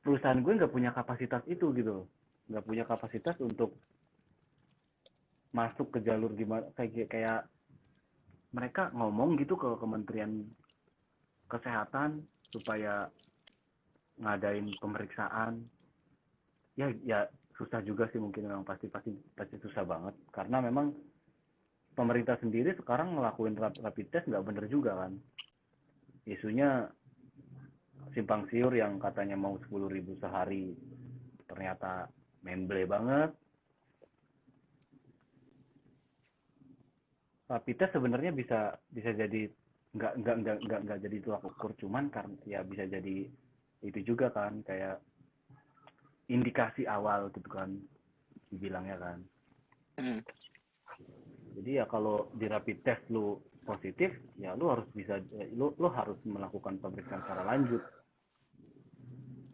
perusahaan gue nggak punya kapasitas itu gitu nggak punya kapasitas untuk masuk ke jalur gimana kayak kayak mereka ngomong gitu ke Kementerian Kesehatan supaya ngadain pemeriksaan ya ya susah juga sih mungkin memang pasti pasti pasti susah banget. Karena memang pemerintah sendiri sekarang ngelakuin rap- rapid test nggak bener juga kan. Isunya simpang siur yang katanya mau 10.000 ribu sehari ternyata memble banget. Rapid test sebenarnya bisa bisa jadi nggak nggak nggak nggak nggak jadi tolak ukur cuman karena ya bisa jadi itu juga kan kayak indikasi awal gitu kan dibilangnya kan. Hmm. jadi ya kalau di rapid test lu positif ya lu harus bisa eh, lu lu harus melakukan pemeriksaan secara lanjut.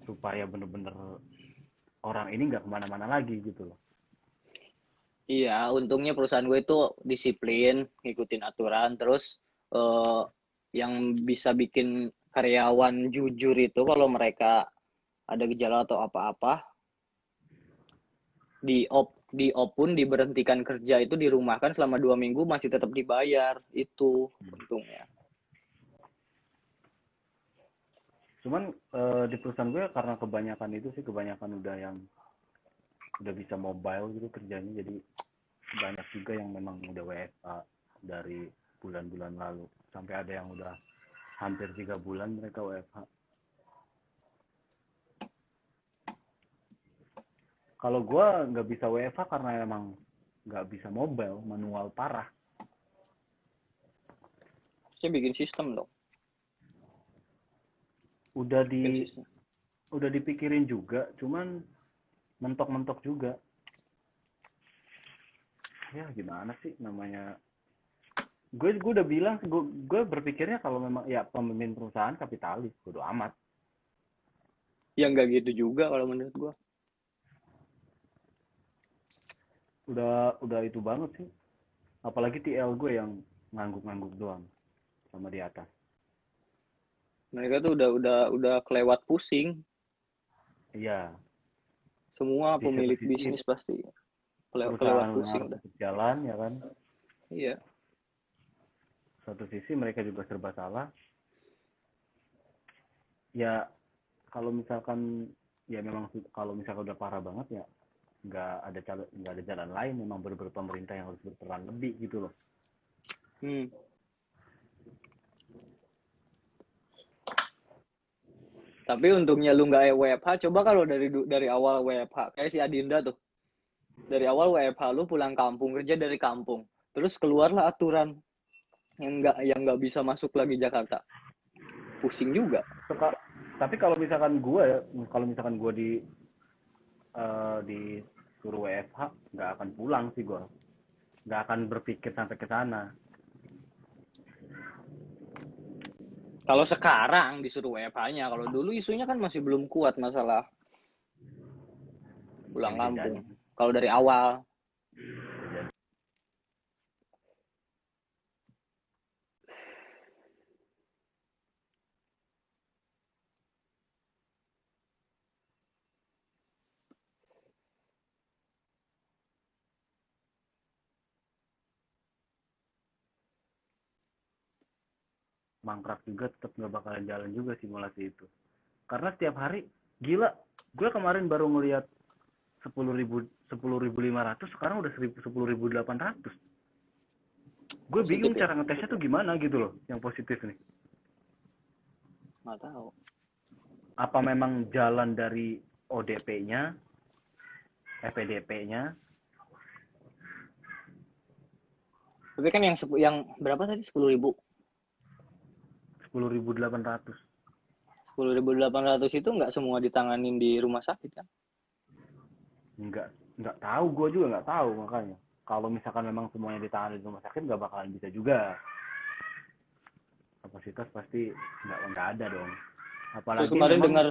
Supaya bener-bener orang ini nggak ke mana-mana lagi gitu loh. Iya, untungnya perusahaan gue itu disiplin, ngikutin aturan, terus eh, yang bisa bikin karyawan jujur itu kalau mereka ada gejala atau apa-apa, di op di op pun diberhentikan kerja itu dirumahkan selama dua minggu masih tetap dibayar. Itu untungnya. cuman eh, di perusahaan gue karena kebanyakan itu sih kebanyakan udah yang udah bisa mobile gitu kerjanya jadi banyak juga yang memang udah WFA dari bulan-bulan lalu. Sampai ada yang udah hampir tiga bulan mereka WFH kalau gue nggak bisa WFH karena emang nggak bisa mobile manual parah. Saya bikin sistem dong. udah di udah dipikirin juga cuman mentok-mentok juga. Ya gimana sih namanya gue gue udah bilang gue gue berpikirnya kalau memang ya pemimpin perusahaan kapitalis bodo amat Ya nggak gitu juga kalau menurut gue. udah udah itu banget sih apalagi TL gue yang ngangguk-ngangguk doang sama di atas Mereka tuh udah udah udah kelewat pusing. iya Semua pemilik bisnis pasti kelewat, pusing udah. jalan ya kan Iya. Satu sisi mereka juga serba salah ya kalau misalkan ya memang kalau misalkan udah parah banget ya nggak ada jalan nggak ada jalan lain memang benar pemerintah yang harus berperan lebih gitu loh Hmm. Tapi untungnya lu nggak WFH, coba kalau dari dari awal WFH, kayak si Adinda tuh. Dari awal WFH lu pulang kampung, kerja dari kampung. Terus keluarlah aturan yang nggak yang nggak bisa masuk lagi Jakarta. Pusing juga. Seka- tapi kalau misalkan gue ya kalau misalkan gue di eh, disuruh WFH nggak akan pulang sih gue nggak akan berpikir sampai ke sana Kalau sekarang disuruh WFH-nya, kalau dulu isunya kan masih belum kuat masalah pulang kampung. Kalau dari awal, mangkrak juga tetap nggak bakalan jalan juga simulasi itu karena setiap hari gila gue kemarin baru ngelihat sepuluh ribu sepuluh ribu lima ratus sekarang udah sepuluh ribu delapan ratus gue bingung ya? cara ngetesnya tuh gimana gitu loh yang positif nih nggak tahu. apa memang jalan dari ODP-nya FPDP-nya Tapi kan yang yang berapa tadi? Sepuluh ribu. 10.800. Sepuluh ribu delapan ratus itu nggak semua ditanganin di rumah sakit kan? Enggak, enggak tahu, gue juga nggak tahu makanya. Kalau misalkan memang semuanya ditangani di rumah sakit, nggak bakalan bisa juga. Kapasitas pasti nggak nggak ada dong. Apalagi Terus kemarin dengar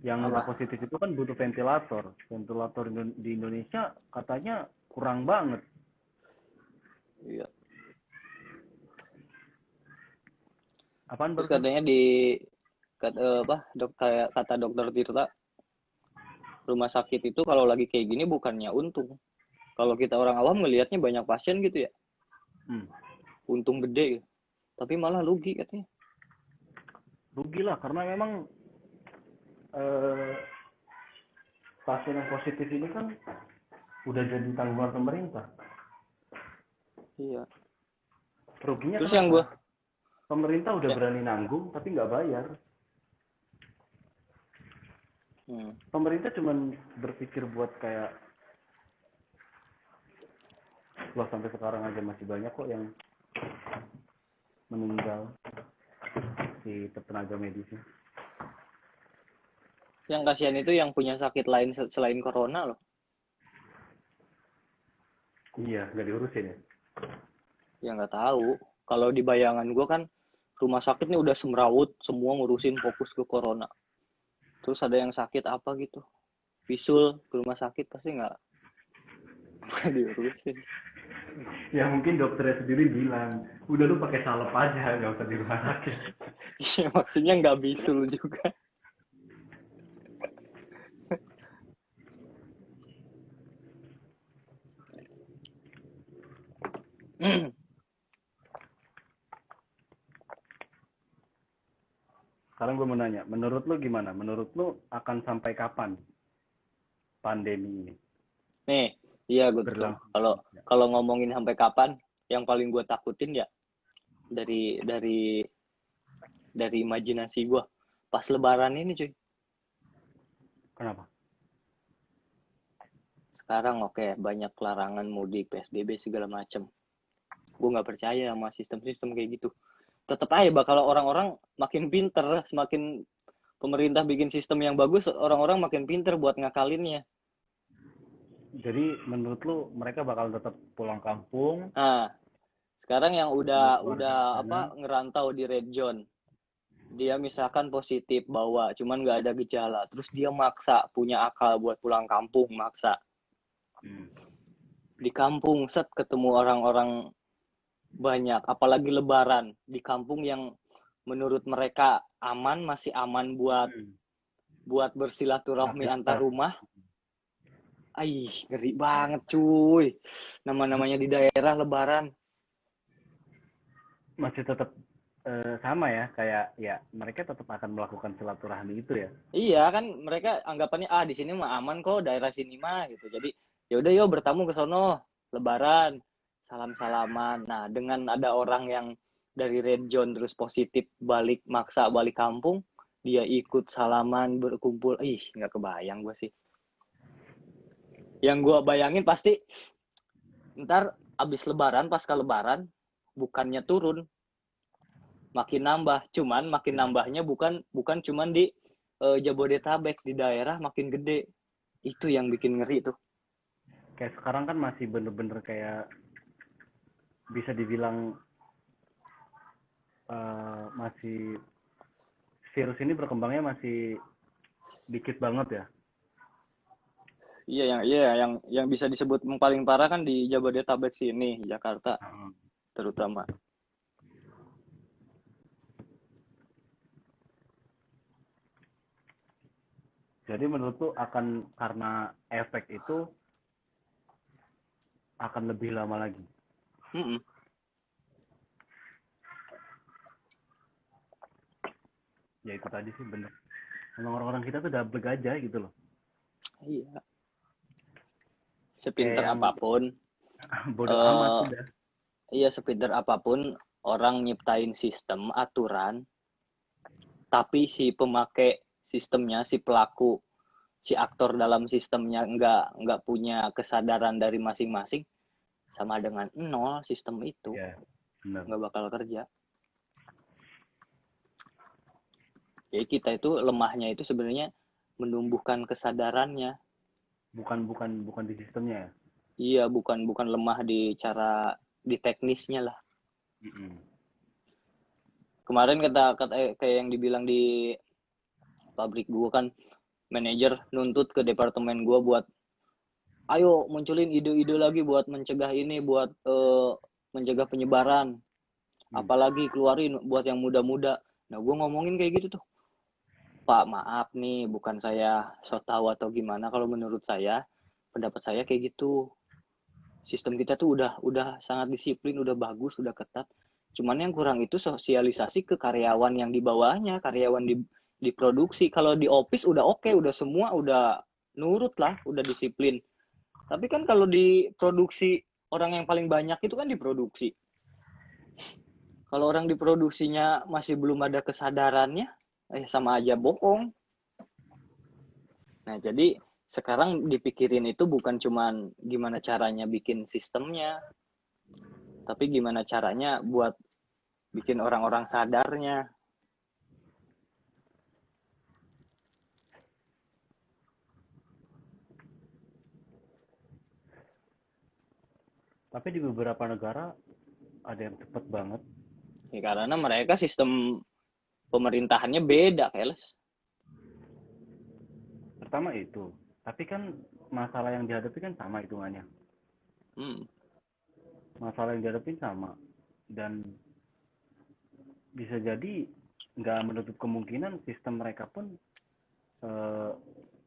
yang apa? nggak positif itu kan butuh ventilator. Ventilator di Indonesia katanya kurang banget. iya. Apaan Terus katanya di kata, eh, apa dok kayak kata dokter Tirta rumah sakit itu kalau lagi kayak gini bukannya untung. Kalau kita orang awam ngelihatnya banyak pasien gitu ya, Hmm. untung gede. Tapi malah rugi katanya. rugi lah karena memang eh, pasien yang positif ini kan udah jadi tanggungan pemerintah. Iya. Ruginya Terus kenapa? yang gua pemerintah udah Ya. berani nanggung tapi nggak bayar. hmm, Pemerintah cuman berpikir buat kayak Wah sampai sekarang aja masih banyak kok yang meninggal si tenaga medisnya. yang kasihan itu yang punya sakit lain se- selain corona loh. Iya, nggak diurusin ya. Ya nggak tahu. Kalau di bayangan gua kan rumah sakit nih udah semrawut semua ngurusin fokus ke corona. Terus ada yang sakit apa gitu, bisul ke rumah sakit pasti nggak diurusin. Ya mungkin dokternya sendiri bilang, udah lu pakai salep aja, nggak usah di rumah sakit. Iya maksudnya nggak bisul juga. Hmm, Sekarang gue mau nanya, menurut lu gimana? Menurut lu akan sampai kapan pandemi ini? Nih, iya gue. Kalau kalau ngomongin sampai kapan, yang paling gue takutin ya dari dari dari imajinasi gue pas Lebaran ini cuy. Kenapa? Sekarang oke banyak larangan mudik, PSBB segala macem. Gue nggak percaya sama sistem-sistem kayak gitu. Tetap aja bakal orang-orang makin pinter, semakin pemerintah bikin sistem yang bagus, orang-orang makin pinter buat ngakalinnya. Jadi menurut lu mereka bakal tetap pulang kampung? Nah, sekarang yang udah udah sana. apa ngerantau di red zone, dia misalkan positif bawa, cuman nggak ada gejala, terus dia maksa punya akal buat pulang kampung, maksa Hmm. di kampung set ketemu orang-orang banyak, apalagi Lebaran di kampung yang menurut mereka aman masih aman buat Hmm. buat bersilaturahmi Aktivitas. antar rumah. Aih, ngeri banget cuy. Nama-namanya di daerah Lebaran. Masih tetap eh, sama ya, kayak ya mereka tetap akan melakukan silaturahmi itu ya. Iya kan mereka anggapannya ah di sini mah aman kok daerah sini mah gitu. Jadi ya udah yo bertamu ke sono lebaran salam-salaman. Nah, dengan ada orang yang dari red zone terus positif balik maksa balik kampung, dia ikut salaman berkumpul. Ih, nggak kebayang gue sih. Yang gue bayangin pasti ntar abis lebaran pasca lebaran bukannya turun makin nambah cuman makin nambahnya bukan bukan cuman di eh, Jabodetabek di daerah makin gede itu yang bikin ngeri tuh Kayak sekarang kan masih bener-bener kayak bisa dibilang eh, masih virus ini berkembangnya masih dikit banget ya. iya yang iya yang yang bisa disebut yang paling parah kan di Jabodetabek sini Jakarta terutama Jadi menurut tuh akan karena efek itu akan lebih lama lagi. Mm-mm. Ya itu tadi sih bener. Emang orang-orang kita tuh double gajah gitu loh. iya sepinter yang- apa pun Bodoh Eh, amat udah. iya sepinter apa pun orang nyiptain sistem aturan tapi si pemakai sistemnya si pelaku si aktor dalam sistemnya nggak nggak punya kesadaran dari masing-masing sama dengan nol sistem itu ya benar. nggak bakal kerja. Jadi kita itu lemahnya itu sebenarnya menumbuhkan kesadarannya. Bukan bukan bukan di sistemnya ya? Iya bukan bukan lemah di cara di teknisnya lah. Mm-mm. kemarin kata, kata eh, kayak yang dibilang di pabrik gua kan manajer nuntut ke departemen gua buat ayo munculin ide-ide lagi buat mencegah ini buat eh, mencegah penyebaran. Hmm. apalagi keluarin buat yang muda-muda. Nah gua ngomongin kayak gitu tuh. Pak maaf nih bukan saya so tahu atau gimana. Kalau menurut saya pendapat saya kayak gitu. Sistem kita tuh udah udah sangat disiplin udah bagus udah ketat. Cuman yang kurang itu sosialisasi ke karyawan yang di bawahnya karyawan di di produksi. Kalau di office udah oke udah semua udah nurut lah udah disiplin tapi kan kalau di produksi orang yang paling banyak itu kan di produksi kalau orang di produksinya masih belum ada kesadarannya eh sama aja bohong. Nah jadi sekarang dipikirin itu bukan cuman gimana caranya bikin sistemnya tapi gimana caranya buat bikin orang-orang sadarnya tapi di beberapa negara ada yang cepet banget. Ya, karena mereka sistem pemerintahannya beda keles pertama itu. Tapi kan masalah yang dihadapi kan sama hitungannya. Hmm. masalah yang dihadapi sama. Dan bisa jadi nggak menutup kemungkinan sistem mereka pun eh,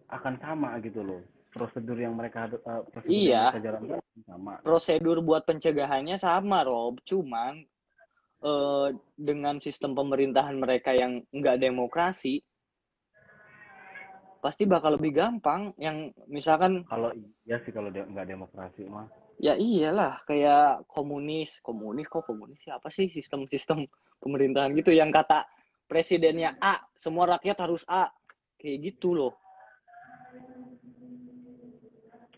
akan sama gitu loh prosedur yang mereka eh, prosedur Iya. yang mereka jalankan sama. Prosedur buat pencegahannya sama Rob. Cuman eh, dengan sistem pemerintahan mereka yang nggak demokrasi pasti bakal lebih gampang. Yang misalkan kalau iya sih kalau de- nggak demokrasi mah. Ya iyalah kayak komunis. Komunis kok komunis? Siapa sih sistem-sistem pemerintahan gitu? Yang kata presidennya A semua rakyat harus A. Kayak gitu loh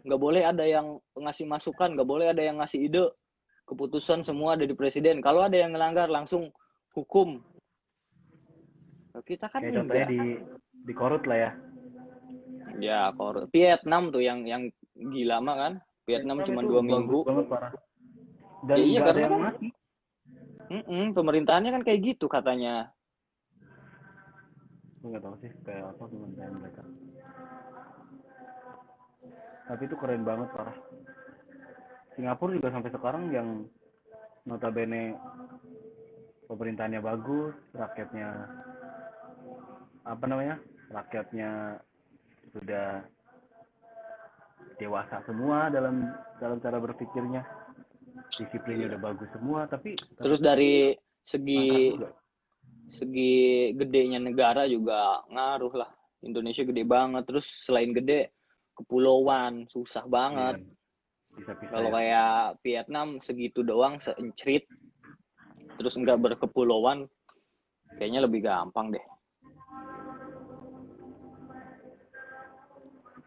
nggak boleh ada yang ngasih masukan nggak boleh ada yang ngasih ide. Keputusan semua ada di presiden. Kalau ada yang melanggar langsung hukum. Nah, kita kan kayak contohnya enggak. di di korut lah ya. Ya kor Vietnam tuh yang yang gila mah kan. Vietnam cuma itu dua minggu. banget parah. Dan Ya iya, karena yang kan- mati. Mm-mm, pemerintahannya kan kayak gitu katanya. Gue nggak tahu sih kayak apa pemerintahan mereka tapi itu keren banget parah. Singapura juga sampai sekarang yang notabene pemerintahannya bagus rakyatnya apa namanya rakyatnya sudah dewasa semua dalam dalam cara berpikirnya. Disiplinnya udah bagus semua tapi terus dari segi segi gedenya negara juga ngaruh lah. Indonesia gede banget. Terus selain gede kepulauan susah banget. Pisah kalau ya. kayak Vietnam segitu doang seencrit. Terus nggak berkepulauan kayaknya lebih gampang deh.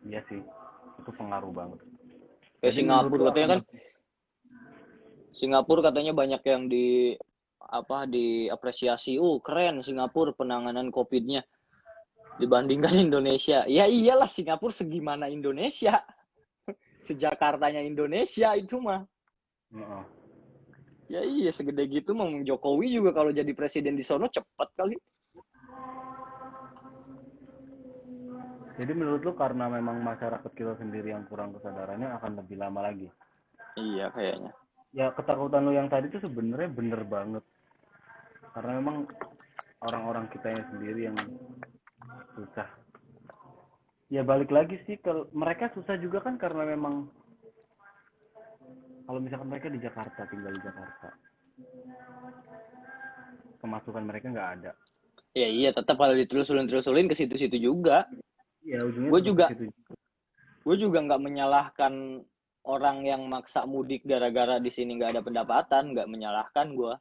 Iya sih itu pengaruh banget. Kayak Singapura katanya kan? Singapura katanya banyak yang di apa diapresiasi. Uh keren Singapura penanganan covidnya dibandingkan Indonesia ya iyalah Singapura segimana Indonesia sejakartanya Indonesia itu mah Heeh. ya iya segede gitu mah Jokowi juga kalau jadi presiden di sono cepet kali Jadi menurut lu karena memang masyarakat kita sendiri yang kurang kesadarannya akan lebih lama lagi. iya kayaknya Ya ketakutan lu yang tadi tuh sebenarnya bener banget. Karena memang orang-orang kitanya sendiri yang susah. Ya balik lagi sih ke mereka susah juga kan karena memang kalau misalkan mereka di Jakarta tinggal di Jakarta. Kemasukan mereka nggak ada. ya iya tetap kalau ditelusulin telusulin ke situ-situ juga. Ya ujungnya tetap juga- gue juga. nggak menyalahkan orang yang maksa mudik gara-gara di sini nggak ada pendapatan nggak menyalahkan gue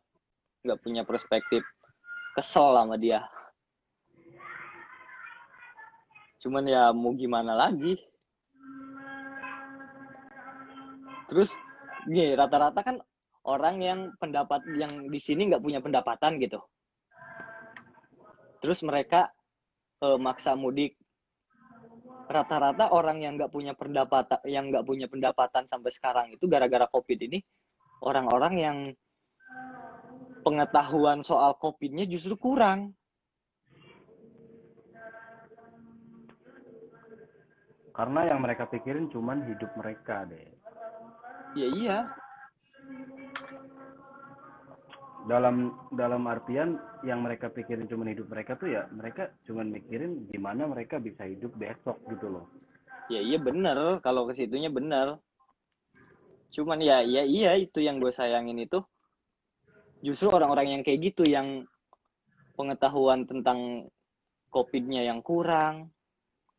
nggak punya perspektif kesel sama dia cuman ya mau gimana lagi? Terus gini rata-rata kan orang yang pendapat yang di sini nggak punya pendapatan gitu. Terus mereka eh, maksa mudik. Rata-rata orang yang nggak punya pendapatan yang nggak punya pendapatan sampai sekarang itu gara-gara covid ini orang-orang yang pengetahuan soal covidnya justru kurang Karena yang mereka pikirin cuman hidup mereka deh. ya iya. Dalam dalam artian yang mereka pikirin cuman hidup mereka tuh ya mereka cuman mikirin gimana mereka bisa hidup besok gitu loh. ya iya bener. Kalau ke situnya bener. Cuman ya ya iya itu yang gue sayangin itu. Justru orang-orang yang kayak gitu yang pengetahuan tentang covidnya yang kurang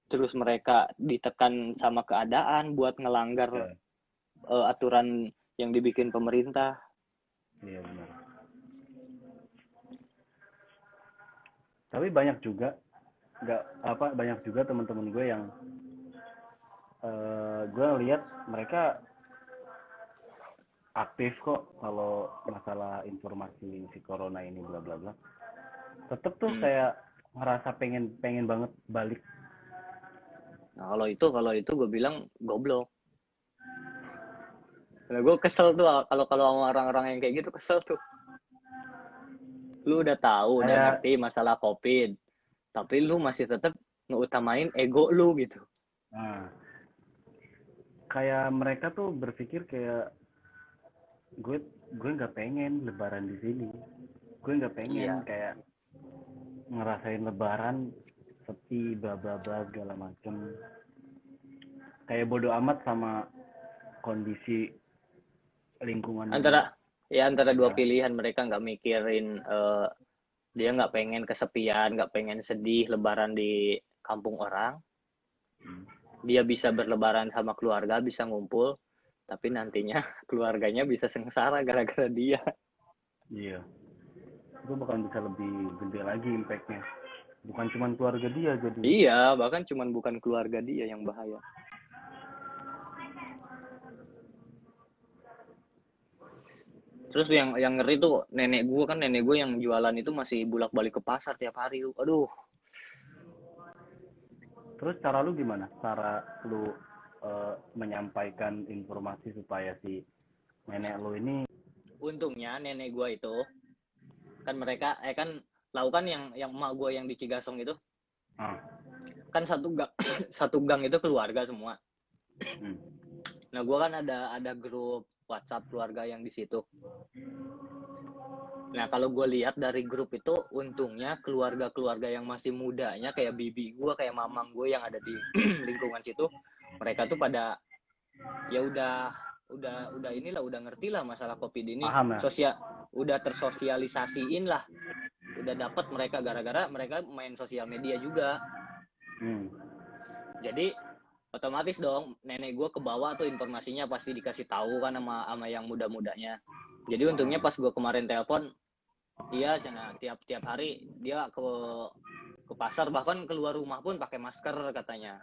terus mereka ditekan sama keadaan buat ngelanggar Ya, eh, aturan yang dibikin pemerintah iya benar. Tapi banyak juga nggak apa banyak juga teman-teman gue yang eh gue lihat mereka aktif kok kalau masalah informasi si corona ini bla bla bla. Tetep tuh Hmm. kayak ngerasa pengen pengen banget balik. Nah, kalau itu kalau itu gue bilang goblok. Nah, gue kesel tuh kalau kalau sama orang-orang yang kayak gitu kesel tuh. Lu udah tahu, udah Kayak- ngerti masalah COVID, tapi lu masih tetap ngeutamain ego lu gitu. Nah, kayak mereka tuh berpikir kayak gue gue nggak pengen lebaran di sini. Gue nggak pengen Iya. kayak ngerasain lebaran sepi bla bla bla segala macem. Kayak bodoh amat sama kondisi lingkungan. Antara ya antara dua Ya. pilihan mereka nggak mikirin eh, dia nggak pengen kesepian, nggak pengen sedih lebaran di kampung orang. Hmm. Dia bisa berlebaran sama keluarga, bisa ngumpul, tapi nantinya keluarganya bisa sengsara gara-gara dia. Iya. Itu bahkan bisa lebih gede lagi impactnya. Bukan cuma keluarga dia jadi. Iya, bahkan cuman bukan keluarga dia yang bahaya. Terus yang yang ngeri tuh nenek gue kan nenek gue yang jualan itu masih bolak-balik ke pasar tiap hari. Aduh, Terus cara lu gimana? Cara lu eh, menyampaikan informasi supaya si nenek lu ini untungnya nenek gue itu kan mereka eh kan tahu kan yang yang emak gue yang di Cigasong itu ah, kan satu gang satu gang itu keluarga semua. hmm, Nah, gue kan ada ada grup WhatsApp keluarga yang di situ. Nah, kalau gue lihat dari grup itu, untungnya keluarga-keluarga yang masih mudanya, kayak bibi gue, kayak mamang gue yang ada di lingkungan situ, mereka tuh pada ya udah udah udah inilah udah ngerti lah masalah covid ini. Paham ya? sosial udah tersosialisasiin lah. Udah dapat mereka gara-gara mereka main sosial media juga. Hmm, jadi otomatis dong nenek gue ke bawah tuh informasinya pasti dikasih tahu kan sama sama yang muda-mudanya. Jadi untungnya pas gue kemarin telepon iya cina tiap tiap hari dia ke ke pasar bahkan keluar rumah pun pakai masker katanya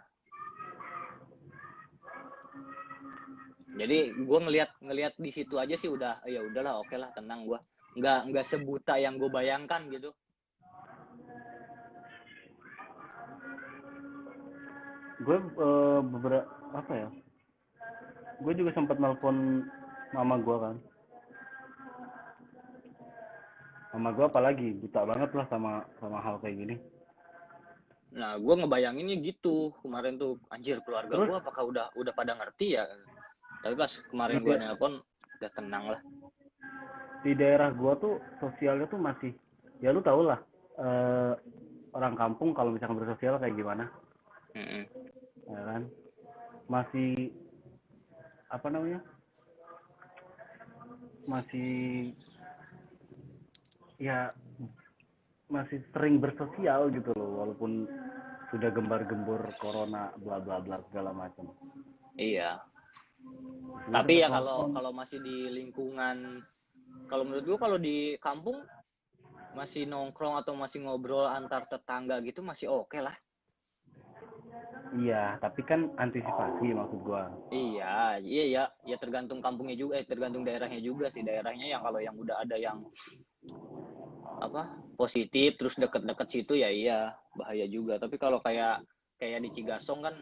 jadi gue ngelihat ngelihat di situ aja sih udah ya udahlah oke lah tenang gue nggak nggak sebuta yang gue bayangkan gitu gue beberapa apa ya? Gue juga sempat nelpon mama gue kan. Mama gue apalagi buta banget lah sama sama hal kayak gini. Nah, gue ngebayanginnya gitu kemarin tuh anjir keluarga gue apakah udah udah pada ngerti ya? Tapi pas kemarin gue ya? nelpon udah tenang lah. Di daerah gue tuh sosialnya tuh masih ya lu tau lah eh, orang kampung kalau misalkan bersosial kayak gimana Mm-mm. ya kan masih apa namanya masih ya masih sering bersosial gitu loh walaupun sudah gembar-gembor corona bla bla bla segala macam Iya. Tapi ya kalau kalau masih di lingkungan kalau menurut gue kalau di kampung masih nongkrong atau masih ngobrol antar tetangga gitu masih oke lah. iya tapi kan antisipasi maksud gua Iya, iya ya, ya tergantung kampungnya juga, eh, tergantung daerahnya juga sih. Daerahnya yang kalau yang udah ada yang apa positif terus deket-deket situ ya iya bahaya juga. Tapi kalau kayak kayak di Cigasong kan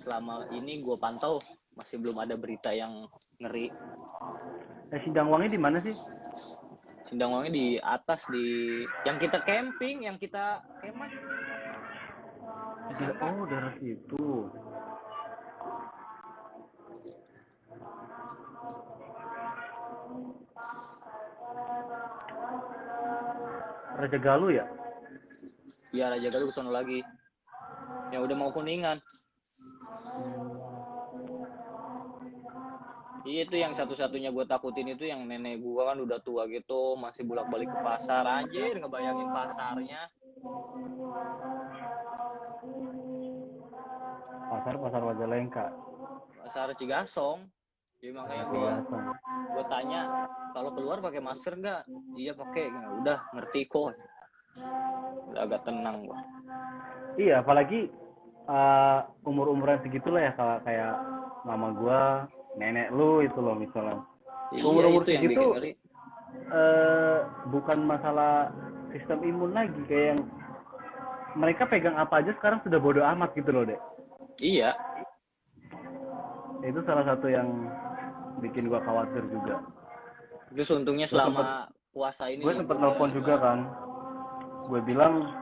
selama ini gue pantau masih belum ada berita yang ngeri. eh sidang uangnya di mana sih Sindangwangi di atas di yang kita camping, yang kita kemah. Oh daerah situ Raja Galuh ya Iya Raja Galuh ke lagi. Ya udah mau kuningan. Iya, Itu yang satu-satunya gue takutin itu yang nenek gue kan udah tua gitu, masih bolak-balik ke pasar anjir, ngebayangin pasarnya. pasar pasar Majalengka Pasar Cigasong. Ya makanya gue gue tanya kalau keluar pakai masker nggak? Iya pakai. Udah ngerti kok. Udah agak tenang gua. Iya, apalagi uh, umur-umuran segitulah ya kalau kayak mama gua, nenek lu itu loh misalnya. Iya Umur-umur itu ngeri. eh bukan masalah sistem imun lagi kayak yang mereka pegang apa aja sekarang sudah bodoh amat gitu loh, Dek. Iya. Itu salah satu yang bikin gua khawatir juga. Terus untungnya Gua selama puasa ini Gue sempet nelpon juga kan. Gue bilang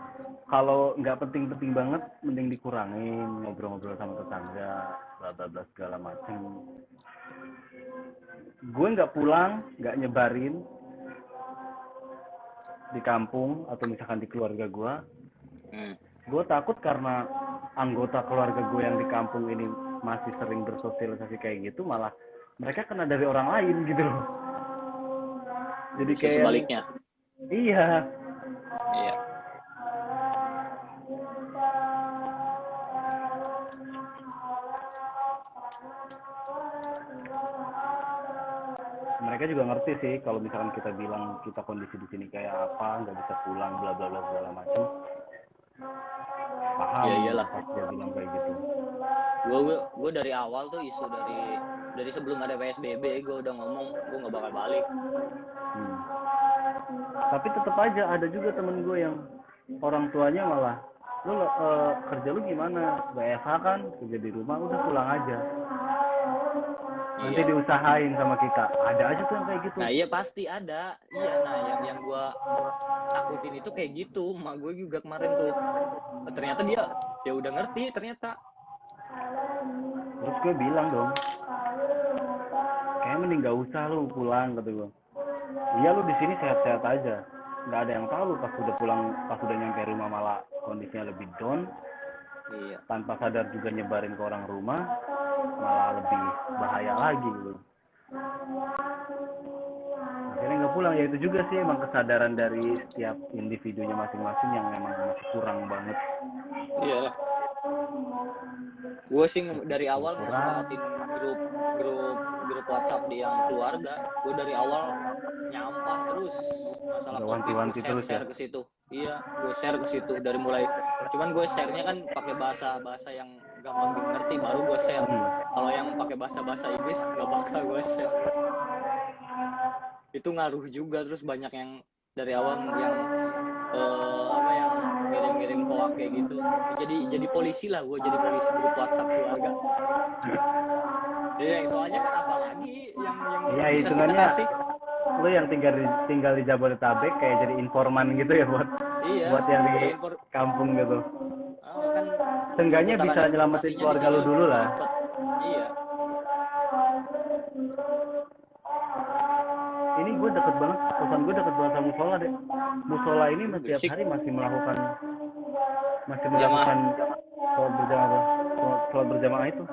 kalau nggak penting-penting banget, mending dikurangin ngobrol-ngobrol sama tetangga, bla bla bla segala macem. Gue nggak pulang, nggak nyebarin di kampung atau misalkan di keluarga gue. Hmm. Gue takut karena anggota keluarga gue yang di kampung ini masih sering bersosialisasi kayak gitu, malah mereka kena dari orang lain gitu loh. Jadi Bisa kayak sebaliknya. iya, Iya. Mereka juga ngerti sih kalau misalkan kita bilang kita kondisi di sini kayak apa nggak bisa pulang bla bla bla segala macam paham Ya iyalah. pas dia bilang kayak gitu Gue gue gue dari awal tuh isu dari dari sebelum ada PSBB gue udah ngomong gue nggak bakal balik. Hmm. tapi tetap aja ada juga temen gue yang orang tuanya malah lu eh, kerja lu gimana WFH kan kerja di rumah udah pulang aja nanti Iya. diusahain sama kita ada aja tuh yang kayak gitu Nah iya pasti ada. Iya nah yang yang gue takutin itu kayak gitu. Mak gue juga kemarin tuh. Ternyata dia ya udah ngerti ternyata. terus gue bilang dong kayak mending gak usah lu pulang kata gue iya lu di sini sehat-sehat aja nggak ada yang tahu lu pas udah pulang pas udah nyampe rumah malah kondisinya lebih down Iya. tanpa sadar juga nyebarin ke orang rumah malah lebih bahaya lagi gitu akhirnya nggak pulang ya itu juga sih emang kesadaran dari setiap individunya masing-masing yang memang masih kurang banget Iyalah. Gue sih dari awal manfaatin grup grup grup WhatsApp di yang keluarga. Gue dari awal nyampah terus masalah wanti-wanti terus share, ya? ke situ. Iya, gue share ke situ dari mulai. Cuman gue share-nya kan pakai bahasa bahasa yang gampang dimengerti baru gue share. Hmm. Kalau yang pakai bahasa bahasa Inggris nggak bakal gue share. Itu ngaruh juga terus banyak yang dari awal yang eh, apa yang ngirim-ngirim hoax kayak gitu. Jadi jadi polisi lah gue jadi polisi grup WhatsApp keluarga. Iya, soalnya kan apalagi yang yang Iya, bisa kita hitungannya kasih. lu yang tinggal di tinggal di Jabodetabek kayak jadi informan gitu ya buat Iya. buat yang di kampung gitu Seenggaknya bisa nyelamatin keluarga di lu dulu lah. Iya. ini gue deket banget kosan gue deket banget sama musola deh musola ini setiap hari masih melakukan masih melakukan sholat berjamaah sholat, berjamaah itu.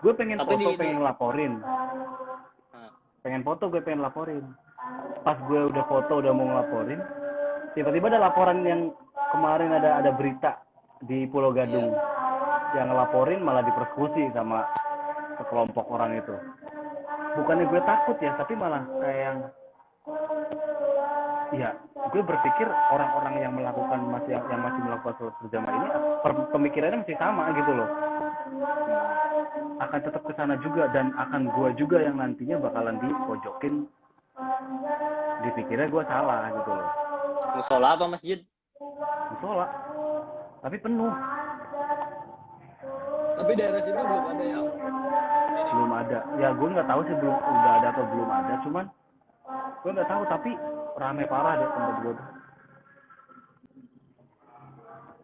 Gue pengen Tapi foto di- di- pengen laporin Nah, pengen foto gue pengen laporin pas gue udah foto udah mau ngelaporin tiba-tiba ada laporan yang kemarin ada ada berita di Pulau Gadung. Yang ngelaporin malah dipersekusi sama sekelompok orang itu. Bukannya gue takut ya tapi malah kayak yang ya gue berpikir orang-orang yang melakukan masih yang, masih melakukan sholat berjamaah ini pemikirannya masih sama gitu loh. Akan tetap ke sana juga dan akan gue juga yang nantinya bakalan dipojokin. Dipikirnya gue salah gitu loh. Musola apa masjid musola tapi penuh. Tapi daerah situ belum ada yang belum ada. Ya gue nggak tahu sih belum udah ada atau belum ada cuman gue nggak tahu tapi rame parah deh tempat gue tuh.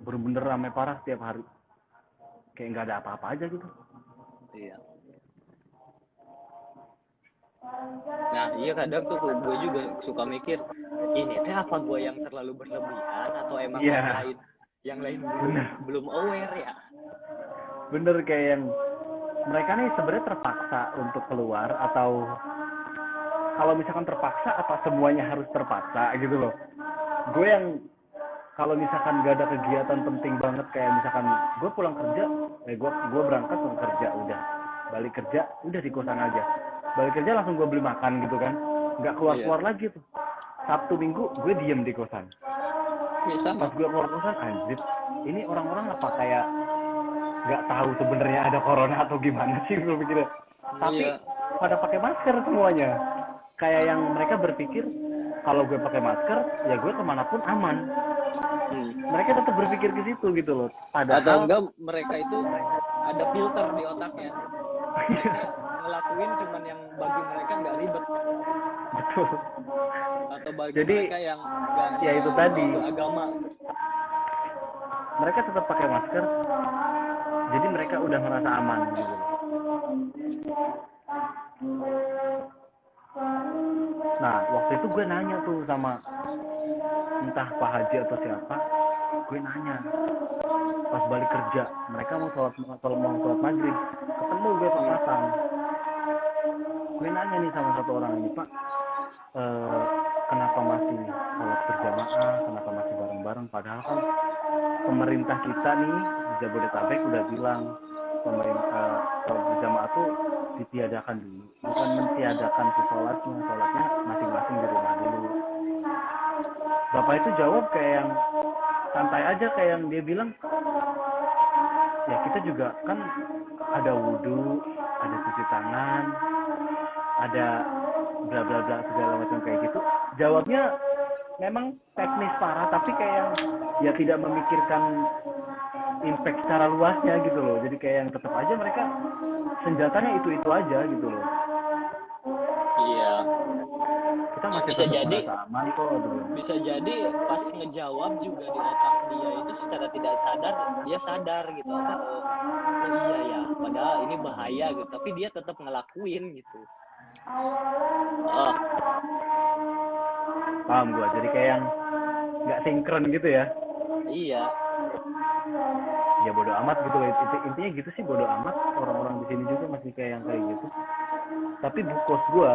Bener-bener rame parah setiap hari. Kayak nggak ada apa-apa aja gitu. Iya. Nah iya kadang tuh gue juga suka mikir ini teh apa gue yang terlalu berlebihan atau emang yang lain yang lain belum, Bener. belum aware ya. Bener kayak yang mereka nih sebenarnya terpaksa untuk keluar atau kalau misalkan terpaksa apa semuanya harus terpaksa gitu loh. Gue yang kalau misalkan gak ada kegiatan penting banget kayak misalkan gue pulang kerja eh gue gue berangkat pulang kerja udah. Balik kerja udah di kosan aja. Balik kerja langsung gue beli makan gitu kan. Nggak keluar keluar lagi tuh. Sabtu minggu gue diem di kosan ya sama. Pas gue keluar kosan anjir. Ini orang-orang apa kayak nggak tahu sebenarnya ada corona atau gimana sih gue pikirnya. Tapi Iya. pada pakai masker semuanya. Kayak yang mereka berpikir kalau gue pakai masker ya gue ke mana pun aman. Hmm. mereka tetap berpikir ke situ gitu loh. Atau padahal enggak mereka itu ada filter di otaknya ngelakuin cuman yang bagi mereka nggak ribet. Betul. Atau bagi Jadi, mereka yang nggak ya itu tadi. agama. Mereka tetap pakai masker. Jadi mereka udah merasa aman gitu. Nah waktu itu gue nanya tuh sama entah Pak Haji atau siapa gue nanya pas balik kerja mereka mau sholat kalau mau sholat maghrib? Ketemu gue papasan. Gue nanya nih sama satu orang ini Pak eh, kenapa masih sholat berjamaah? Kenapa masih bareng-bareng? Padahal kan pemerintah kita nih di Jabodetabek udah bilang pemerintah sholat berjamaah tuh ditiadakan dulu. Bukan mentiadakan si sholatnya sholatnya masing-masing di rumah dulu. Bapak itu jawab kayak yang santai aja kayak yang dia bilang. Ya kita juga kan ada wudhu ada cuci tangan ada bla bla bla segala macam kayak gitu. Jawabnya memang teknis parah tapi kayak yang ya tidak memikirkan impact secara luasnya gitu loh. Jadi kayak yang tetap aja mereka senjatanya itu itu aja gitu loh. Iya kita masih Bisa jadi. aman kok gitu. Bisa jadi pas ngejawab juga di otak dia itu secara tidak sadar dia sadar gitu. Apa oh, iya ya padahal ini bahaya gitu. Tapi dia tetap ngelakuin gitu. Oh. Paham gua. Jadi kayak yang nggak sinkron gitu ya? Iya. Ya bodo amat gitu intinya gitu sih bodo amat. Orang-orang di sini juga masih kayak yang kayak gitu. Tapi bukos gua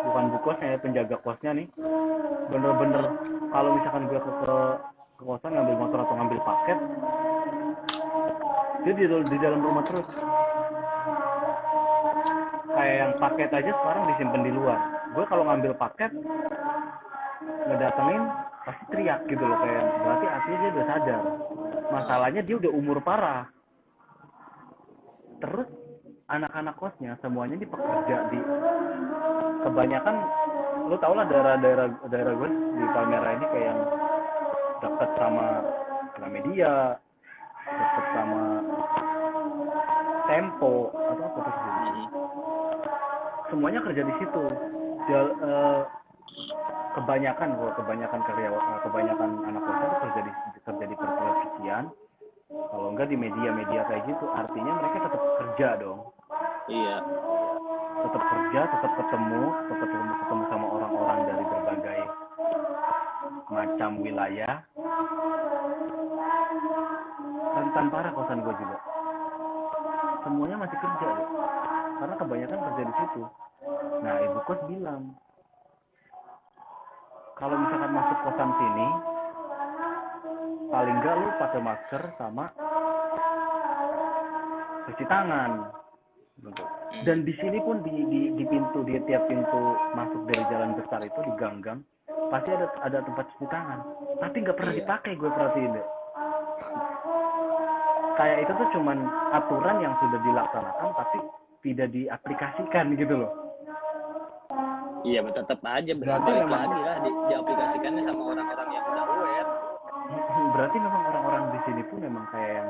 bukan bukosnya ya penjaga kosnya nih. Bener-bener kalau misalkan gua ke, ke, ke kosan ngambil motor atau ngambil paket dia di, di dalam rumah terus. Kayak yang paket aja sekarang disimpan di luar. Gue kalau ngambil paket ngedatengin pasti teriak gitu loh kayak berarti artinya dia udah sadar. Masalahnya dia udah umur parah. Terus anak-anak kosnya semuanya di pekerja di kebanyakan lu tau lah daerah-daerah daerah gue di Palmera ini kayak yang deket sama Gramedia deket sama Tempo atau apa tuh? Semuanya kerja di situ. Jal- eh, kebanyakan kalau kebanyakan karyawan eh, kebanyakan anak kosnya itu kerja di kerja di pertelevisian kalau enggak di media-media kayak gitu artinya mereka tetap kerja dong iya. Tetap kerja tetap ketemu tetap ketemu, sama orang-orang dari berbagai macam wilayah. Rentan parah kosan gue juga. Semuanya masih kerja deh karena kebanyakan kerja di situ. Nah ibu kos bilang kalau misalkan masuk kosan sini paling enggak lu pakai masker sama cuci tangan Gitu. dan di sini pun di, di di pintu di tiap pintu masuk dari jalan besar itu di ganggang pasti ada ada tempat cuci tangan tapi nggak pernah Iya. dipakai gue perhatiin deh kayak itu tuh cuman aturan yang sudah dilaksanakan tapi tidak diaplikasikan gitu loh Iya, tetap aja Berarti balik memang- lagi lah di, diaplikasikannya sama orang-orang yang udah aware. berarti memang orang-orang di sini pun memang kayak yang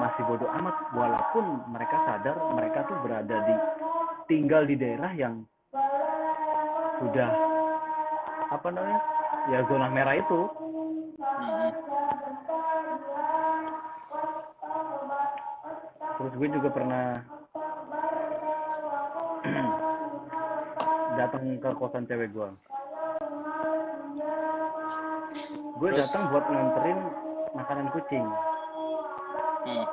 masih bodoh amat. Walaupun mereka sadar mereka tuh berada di tinggal di daerah yang sudah apa namanya ya zona merah itu. Terus gue juga pernah datang ke kosan cewek gue gue datang buat nganterin makanan kucing Hmm.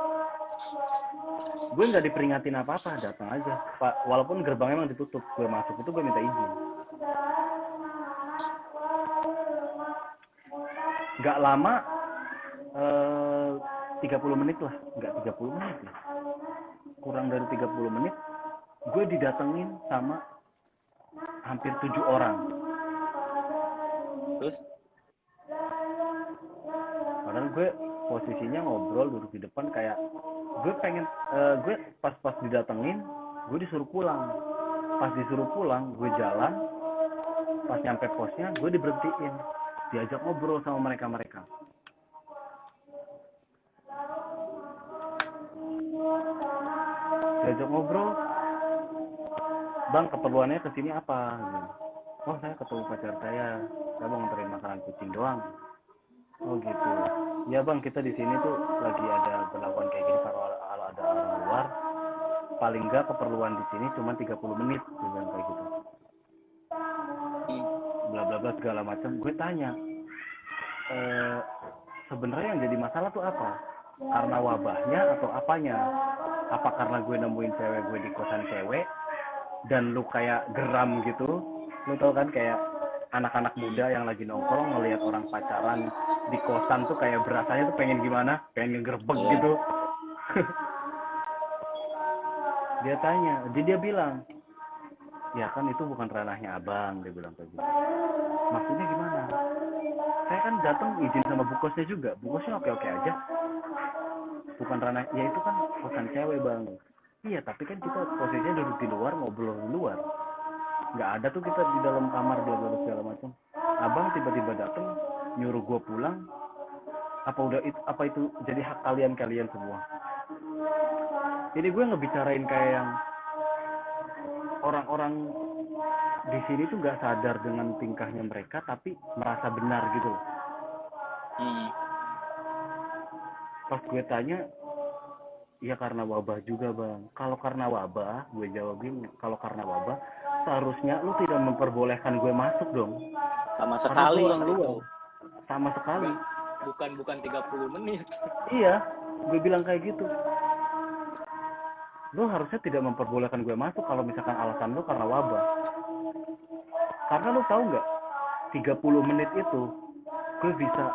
gue nggak diperingatin apa apa datang aja. Pak walaupun gerbangnya emang ditutup gue masuk itu gue minta izin. Nggak lama eh 30 menit lah. Nggak 30 menit ya kurang dari 30 menit gue didatengin sama hampir tujuh orang. Terus? Padahal gue posisinya ngobrol duduk di depan kayak gue pengen eh, gue pas-pas didatengin gue disuruh pulang. Pas disuruh pulang gue jalan pas nyampe posnya gue diberhentiin. Diajak ngobrol sama mereka mereka diajak ngobrol bang keperluannya ke sini apa? Oh saya ketemu pacar saya. Saya mau nganterin makanan kucing doang. Oh gitu ya bang kita di sini tuh lagi ada perlakuan kayak gini kalau ada- orang luar paling enggak keperluan di sini cuma 30 menit bilang kayak gitu. Bla bla bla segala macam. Gue tanya eh sebenarnya yang jadi masalah tuh apa? Karena wabahnya atau apanya? Apa karena gue nemuin cewek gue di kosan cewek dan lu kayak geram gitu? Lu tau kan kayak anak-anak muda yang lagi nongkrong ngelihat orang pacaran di kosan tuh kayak berasanya tuh pengen gimana? Pengen ngegerbek Iya. gitu. Dia tanya jadi dia bilang ya kan itu bukan ranahnya abang dia bilang kayak gitu. Maksudnya gimana? Saya kan datang izin sama bukosnya juga. Bukosnya oke oke aja. Bukan ranah ya itu kan kosan cewek bang. Iya tapi kan kita posisinya duduk di luar ngobrol di luar nggak ada tuh kita di dalam kamar bla bla segala macam abang tiba-tiba datang nyuruh gua pulang apa udah itu apa itu jadi hak kalian kalian semua jadi gue ngebicarain kayak yang orang-orang di sini tuh nggak sadar dengan tingkahnya mereka tapi merasa benar gitu loh. Hmm. pas gue tanya ya karena wabah juga bang kalau karena wabah gue jawabin kalau karena wabah seharusnya lu tidak memperbolehkan gue masuk dong. Sama sekali. itu. luar sama sekali. Bukan bukan 30 menit. iya gue bilang kayak gitu. Lu harusnya tidak memperbolehkan gue masuk kalau misalkan alasan lu karena wabah. Karena lu tahu nggak 30 menit itu gue bisa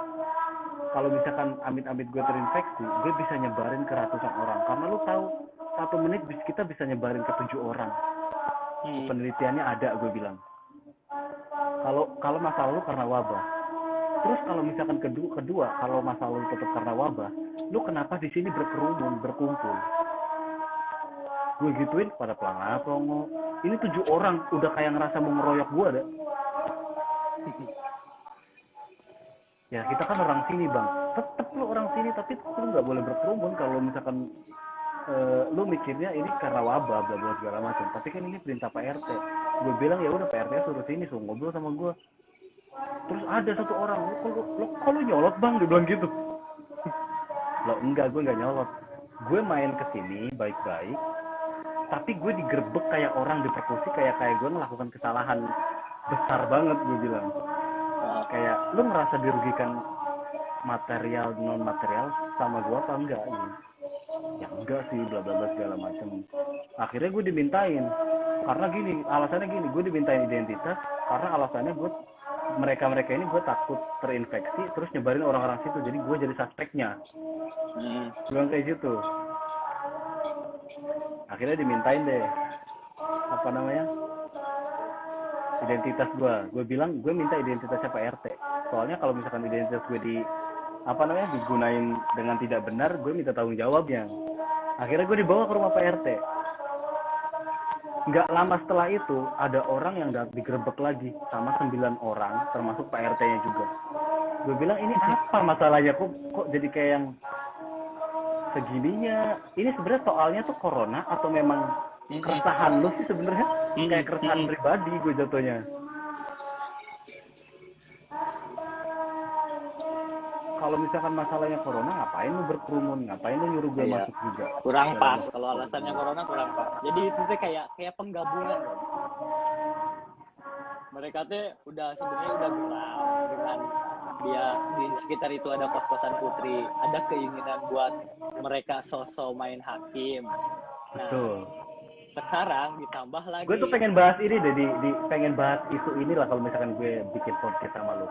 kalau misalkan amit-amit gue terinfeksi gue bisa nyebarin ke ratusan orang. Karena lu tahu satu menit kita bisa nyebarin ke tujuh orang Hmm. penelitiannya ada gue bilang. Kalau kalau masalah lu karena wabah. Terus kalau misalkan kedua kedua kalau masalah lu tetap karena wabah lu kenapa di sini berkerumun berkumpul? Gue gituin pada pelangap pelongo ini tujuh orang udah kayak ngerasa mau ngeroyok gue deh ya kita kan orang sini bang. Tetep lu orang sini tapi lu nggak boleh berkerumun kalau misalkan eh, lu mikirnya ini karena wabah bla bla segala macam. Tapi kan ini perintah Pak RT gue bilang ya udah Pak RT suruh sini suruh ngobrol sama gue terus ada satu orang lo kalau lo kalau nyolot bang? Dia bilang gitu. Lo enggak gue nggak nyolot. Gue main ke sini baik-baik tapi gue digerebek kayak orang dipersekusi kayak kayak gue melakukan kesalahan besar banget gue bilang. Kayak lu ngerasa dirugikan material non material sama gua apa enggak gitu. Ya enggak sih bla bla bla segala macam akhirnya gue dimintain. Karena gini alasannya gini gue dimintain identitas karena alasannya gue mereka mereka ini gue takut terinfeksi terus nyebarin orang-orang situ jadi gue jadi suspeknya. Hmm. bilang kayak gitu. Akhirnya dimintain deh. Apa namanya? Identitas gue gue bilang gue minta identitasnya Pak RT soalnya kalau misalkan identitas gue di apa namanya digunain dengan tidak benar gue minta tanggung jawabnya akhirnya gue dibawa ke rumah Pak RT nggak lama setelah itu ada orang yang digerebek lagi sama sembilan orang termasuk Pak RT-nya juga. Gue bilang ini apa masalahnya? Kok kok jadi kayak yang segininya? Ini sebenarnya soalnya tuh corona atau memang keresahan lu sih sebenarnya? Kayak keresahan pribadi gue jatuhnya kalau misalkan masalahnya corona ngapain lu berkerumun? Ngapain lu nyuruh gue Iya. masuk juga? Kurang pas. Kalau alasannya corona kurang pas. Jadi itu tuh kayak kayak penggabungan mereka tuh udah sebenarnya udah geram dengan dia di sekitar itu ada kos-kosan putri. Ada keinginan buat mereka sosok main hakim. Nah betul. sekarang ditambah lagi. Gue tuh pengen bahas ini deh di, di. Pengen bahas isu inilah kalau misalkan gue bikin podcast sama lu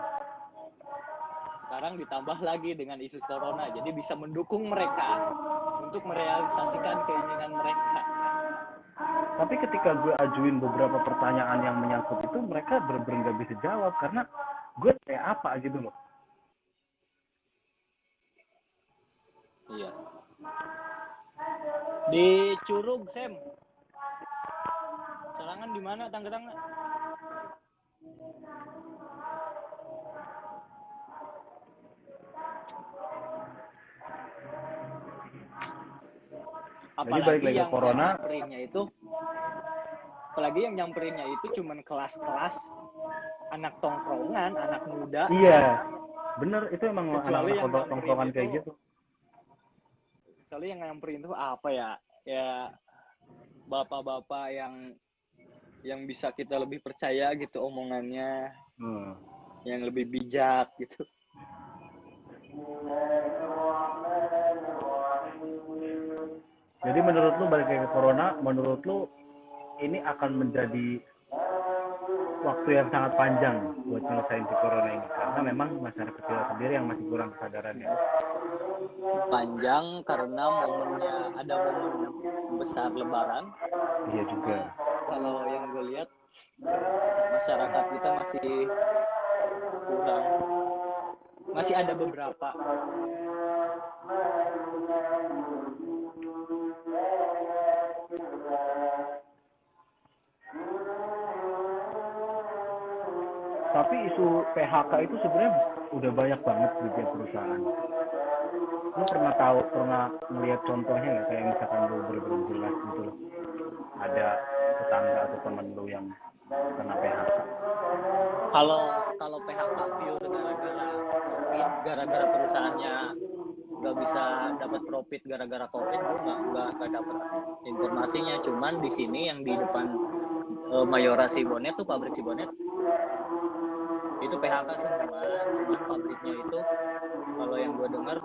sekarang ditambah lagi dengan isu corona jadi bisa mendukung mereka untuk merealisasikan keinginan mereka tapi ketika gue ajuin beberapa pertanyaan yang menyangkut itu mereka bener-bener nggak bisa jawab karena gue kayak apa gitu loh Iya. Di Curug, Sem. Serangan di mana Tangerang? Nak? Jadi balik lagi ke yang corona. nyamperinnya itu apalagi yang nyamperinnya itu cuman kelas-kelas anak tongkrongan, anak muda. iya bener itu emang yang tongkrong- tongkrongan kayak itu- gitu Kecuali yang nyamperin tuh apa ya? Ya bapak-bapak yang yang bisa kita lebih percaya gitu omongannya, Hmm. yang lebih bijak gitu. Jadi menurut lu balik ke corona, menurut lu ini akan menjadi waktu yang sangat panjang buat nyelesain si corona ini karena memang masyarakat kita sendiri yang masih kurang kesadarannya. Panjang karena momennya ada momen besar lebaran. Iya juga. Kalau yang gue lihat masyarakat kita masih kurang. Masih ada beberapa isu PHK itu sebenarnya udah banyak banget di tiap perusahaan. Lu pernah tahu, pernah melihat contohnya nggak kayak misalkan lu bener-bener jelas gitu loh. Ada tetangga atau temen lu yang kena PHK. kalau kalau PHK pure gara-gara covid gara-gara perusahaannya nggak bisa dapat profit gara-gara covid gue nggak nggak dapat informasinya cuman di sini yang di depan eh, Mayora Sibonet tuh pabrik Sibonet itu PHK semua cuman pabriknya itu kalau yang gue dengar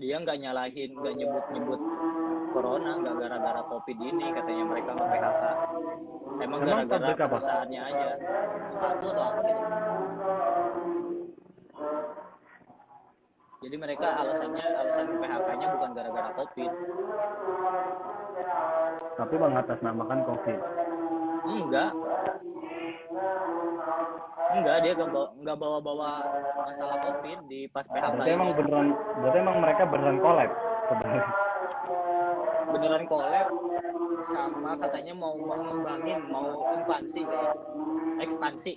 dia nggak nyalahin nggak nyebut nyebut corona nggak gara-gara covid ini katanya mereka nge PHK emang gara-gara perusahaannya aja. Sepatu atau apa gitu. Jadi mereka alasannya alasan PHK-nya bukan gara-gara covid. Tapi mengatasnamakan COVID. enggak enggak dia nggak bawa nggak bawa bawa masalah covid di pas PHK Berarti emang beneran, berarti emang mereka beneran collab? Sebenarnya. beneran collab sama katanya mau mengembangin mau ekspansi ekspansi.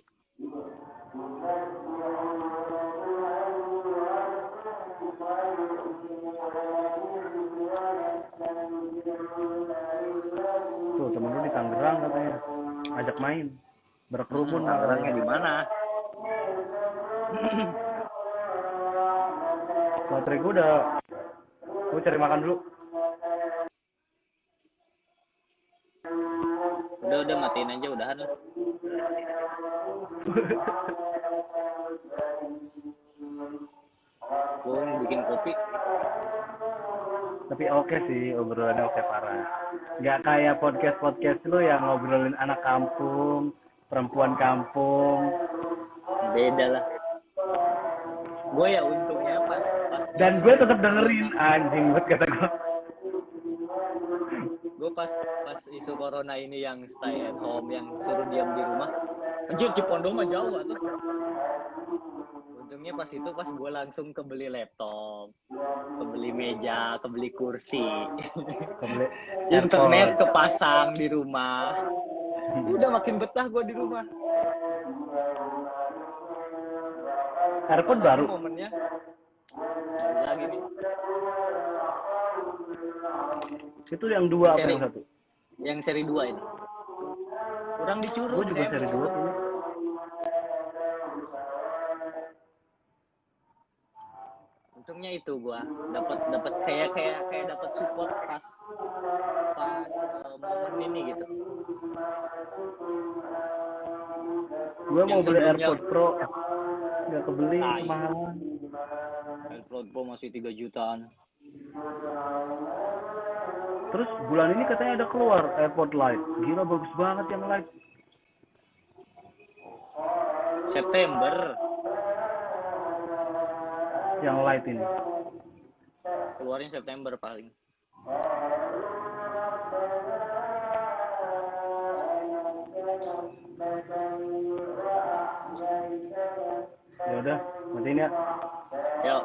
Tuh temen lu di Tangerang katanya. Ajak main berkerumun Hmm, Tangerangnya di mana Baterai gue udah gue cari makan dulu. udah udah matiin aja udahan lah gue bikin kopi Tapi oke sih obrolannya oke parah. Gak kayak podcast podcast lu yang ngobrolin anak kampung, perempuan kampung, beda lah gue ya untungnya pas pas dan gue tetap dengerin anjing buat kata gue. gue pas pas isu corona ini yang stay at home yang suruh diam di rumah Anjir Cipondo mah jauh tuh. Untungnya pas itu pas gue langsung kebeli laptop, kebeli meja, kebeli kursi, Kebeli internet kepasang di rumah. Udah makin betah gue di rumah. Airport baru. momennya. Lagi nih. Itu yang dua apa Seri. yang satu? Yang seri 2 ini. Kurang di Curug. Gue juga seri dua Untungnya itu gua dapat dapat kayak kayak kayak dapat support pas pas eh, momen ini gitu. Gue mau beli AirPod Pro. Gak kebeli, Tai. mahalan. AirPod Pro masih 3 jutaan. Terus bulan ini katanya ada keluar AirPod Lite. Gila bagus banget yang Lite. September Yang Lite ini. keluarin September paling. Ya udah, matiin ya. Yuk.